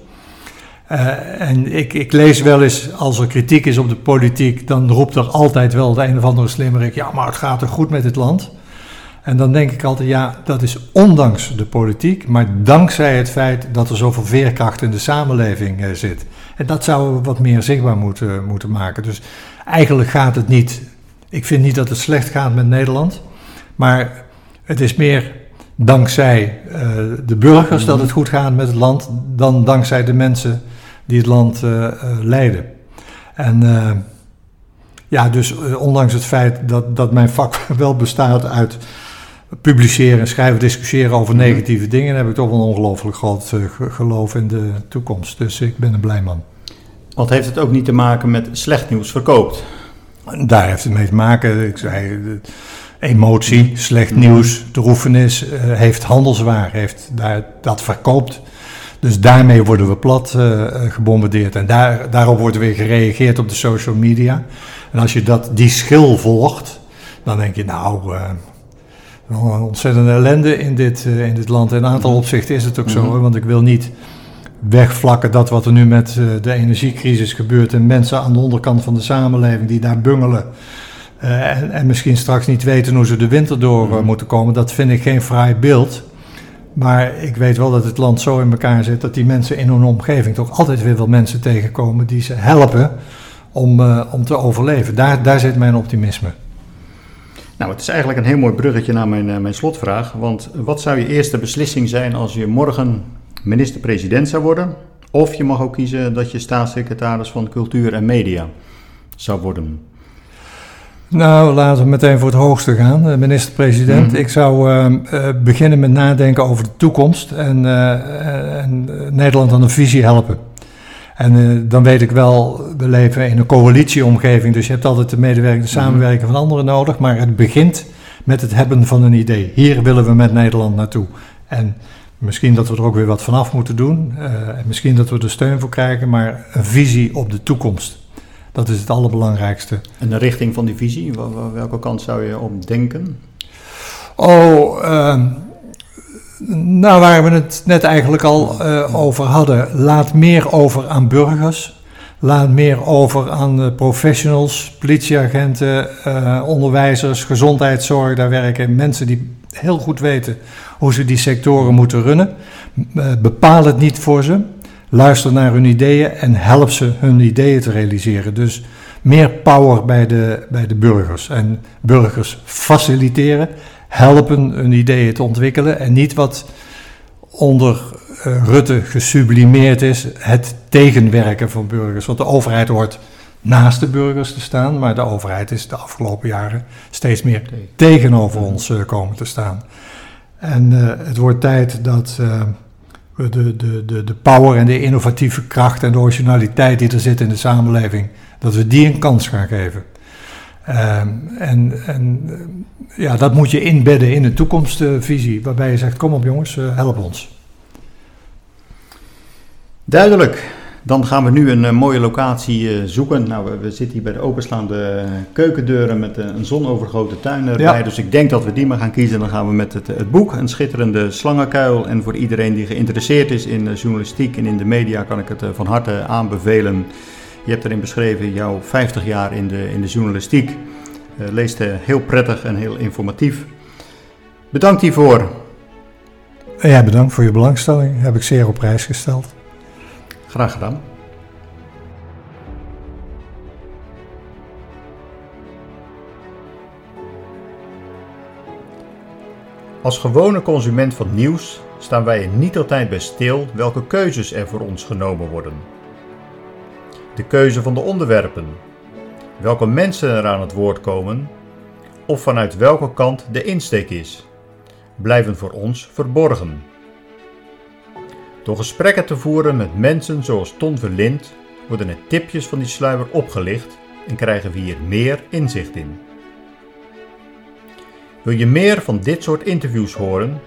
Uh, en ik, ik, lees wel eens, als er kritiek is op de politiek, dan roept er altijd wel de een of andere slimmerik, ja, maar het gaat er goed met het land. En dan denk ik altijd, ja, dat is ondanks de politiek, maar dankzij het feit dat er zoveel veerkracht in de samenleving zit. En dat zouden we wat meer zichtbaar moeten, moeten maken. Dus eigenlijk gaat het niet, ik vind niet dat het slecht gaat met Nederland, maar het is meer dankzij uh, de burgers dat het goed gaat met het land, dan dankzij de mensen die het land uh, uh, leiden. En ja, dus ondanks het feit dat, dat mijn vak wel bestaat uit publiceren, schrijven, discussiëren over negatieve dingen, heb ik toch wel een ongelooflijk groot geloof in de toekomst. Dus ik ben een blij man. Wat heeft het ook niet te maken met slecht nieuws verkoopt? Daar heeft het mee te maken. Ik zei, emotie, slecht nieuws, droefenis heeft handelswaar, heeft daar, dat verkoopt. Dus daarmee worden we plat uh, gebombardeerd. En daar, daarop wordt weer gereageerd op de social media. En als je dat, die schil volgt, dan denk je, nou, uh, een ontzettende ellende in dit, uh, in dit land. In een aantal opzichten is het ook zo, want ik wil niet wegvlakken dat wat er nu met de energiecrisis gebeurt en mensen aan de onderkant van de samenleving die daar bungelen. En, en, misschien straks niet weten hoe ze de winter door moeten komen. Dat vind ik geen fraai beeld. Maar ik weet wel dat het land zo in elkaar zit dat die mensen in hun omgeving toch altijd weer wel mensen tegenkomen die ze helpen om, uh, om te overleven. Daar, daar zit mijn optimisme. Nou, het is eigenlijk een heel mooi bruggetje naar mijn, eh, mijn slotvraag. Want wat zou je eerste beslissing zijn als je morgen minister-president zou worden? Of je mag ook kiezen dat je staatssecretaris van Cultuur en Media zou worden. Nou, laten we meteen voor het hoogste gaan, eh, minister-president. Mhm. Ik zou eh, eh, beginnen met nadenken over de toekomst en, en Nederland aan een visie helpen. En dan weet ik wel, we leven in een coalitieomgeving, dus je hebt altijd de medewerking, de samenwerking van anderen nodig. Maar het begint met het hebben van een idee. Hier willen we met Nederland naartoe. En misschien dat we er ook weer wat vanaf moeten doen. eh, en misschien dat we er steun voor krijgen, maar een visie op de toekomst. Dat is het allerbelangrijkste. En de richting van die visie, wel- wel- welke kant zou je op denken? Oh, ehm, nou waar we het net eigenlijk al eh, over hadden. Laat meer over aan burgers. Laat meer over aan eh, professionals, politieagenten, onderwijzers, gezondheidszorg. Daar werken mensen die heel goed weten hoe ze die sectoren moeten runnen. Eh, bepaal het niet voor ze. Luister naar hun ideeën en help ze hun ideeën te realiseren. Dus meer power bij de, bij de burgers. En burgers faciliteren, helpen hun ideeën te ontwikkelen. En niet wat onder eh, Rutte gesublimeerd is, het tegenwerken van burgers. Want de overheid hoort naast de burgers te staan, maar de overheid is de afgelopen jaren steeds meer tegenover ons eh, komen te staan. En eh, het wordt tijd dat eh, we de, de, de, de power en de innovatieve kracht en de originaliteit die er zit in de samenleving, dat we die een kans gaan geven. Ehm, en en eh, ja, dat moet je inbedden in een toekomstvisie, waarbij je zegt, kom op jongens, eh, help ons. Duidelijk. Dan gaan we nu een eh, mooie locatie eh, zoeken. Nou, we, we zitten hier bij de openslaande keukendeuren met eh, een zonovergoten tuin erbij. Ja. Dus ik denk dat we die maar gaan kiezen. Dan gaan we met het, het boek, een schitterende slangenkuil. En voor iedereen die geïnteresseerd is in eh, journalistiek en in de media, kan ik het eh, van harte aanbevelen. Je hebt erin beschreven jouw 50 jaar in de, in de journalistiek. Eh, leest eh, heel prettig en heel informatief. Bedankt hiervoor. Jij bedankt voor je belangstelling, heb ik zeer op prijs gesteld. Graag gedaan. Als gewone consument van nieuws staan wij er niet altijd bij stil welke keuzes er voor ons genomen worden. De keuze van de onderwerpen, welke mensen er aan het woord komen of vanuit welke kant de insteek is, blijven voor ons verborgen. Door gesprekken te voeren met mensen zoals Ton Verlind worden er tipjes van die sluier opgelicht en krijgen we hier meer inzicht in. Wil je meer van dit soort interviews horen?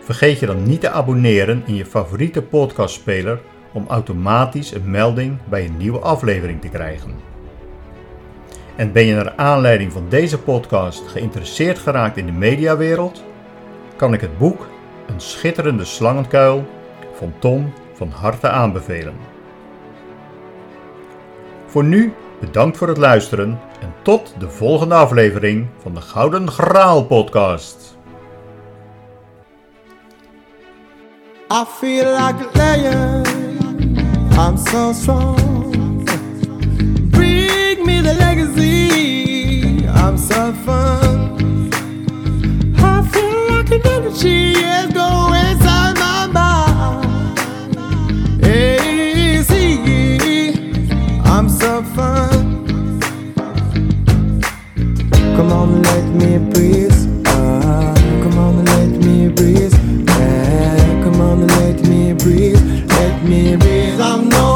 Vergeet je dan niet te abonneren in je favoriete podcastspeler om automatisch een melding bij een nieuwe aflevering te krijgen. En ben je naar aanleiding van deze podcast geïnteresseerd geraakt in de mediawereld? Kan ik het boek Een schitterende slangenkuil van Tom van harte aanbevelen. Voor nu bedankt voor het luisteren en tot de volgende aflevering van de Gouden Graal podcast. I feel like a lion. I'm so strong. Bring me the legacy. I'm so fun. I feel like an energy is going fun. Come on, let me breathe. Ah, come on, let me breathe. Yeah, come on, let me breathe. Let me breathe. I'm no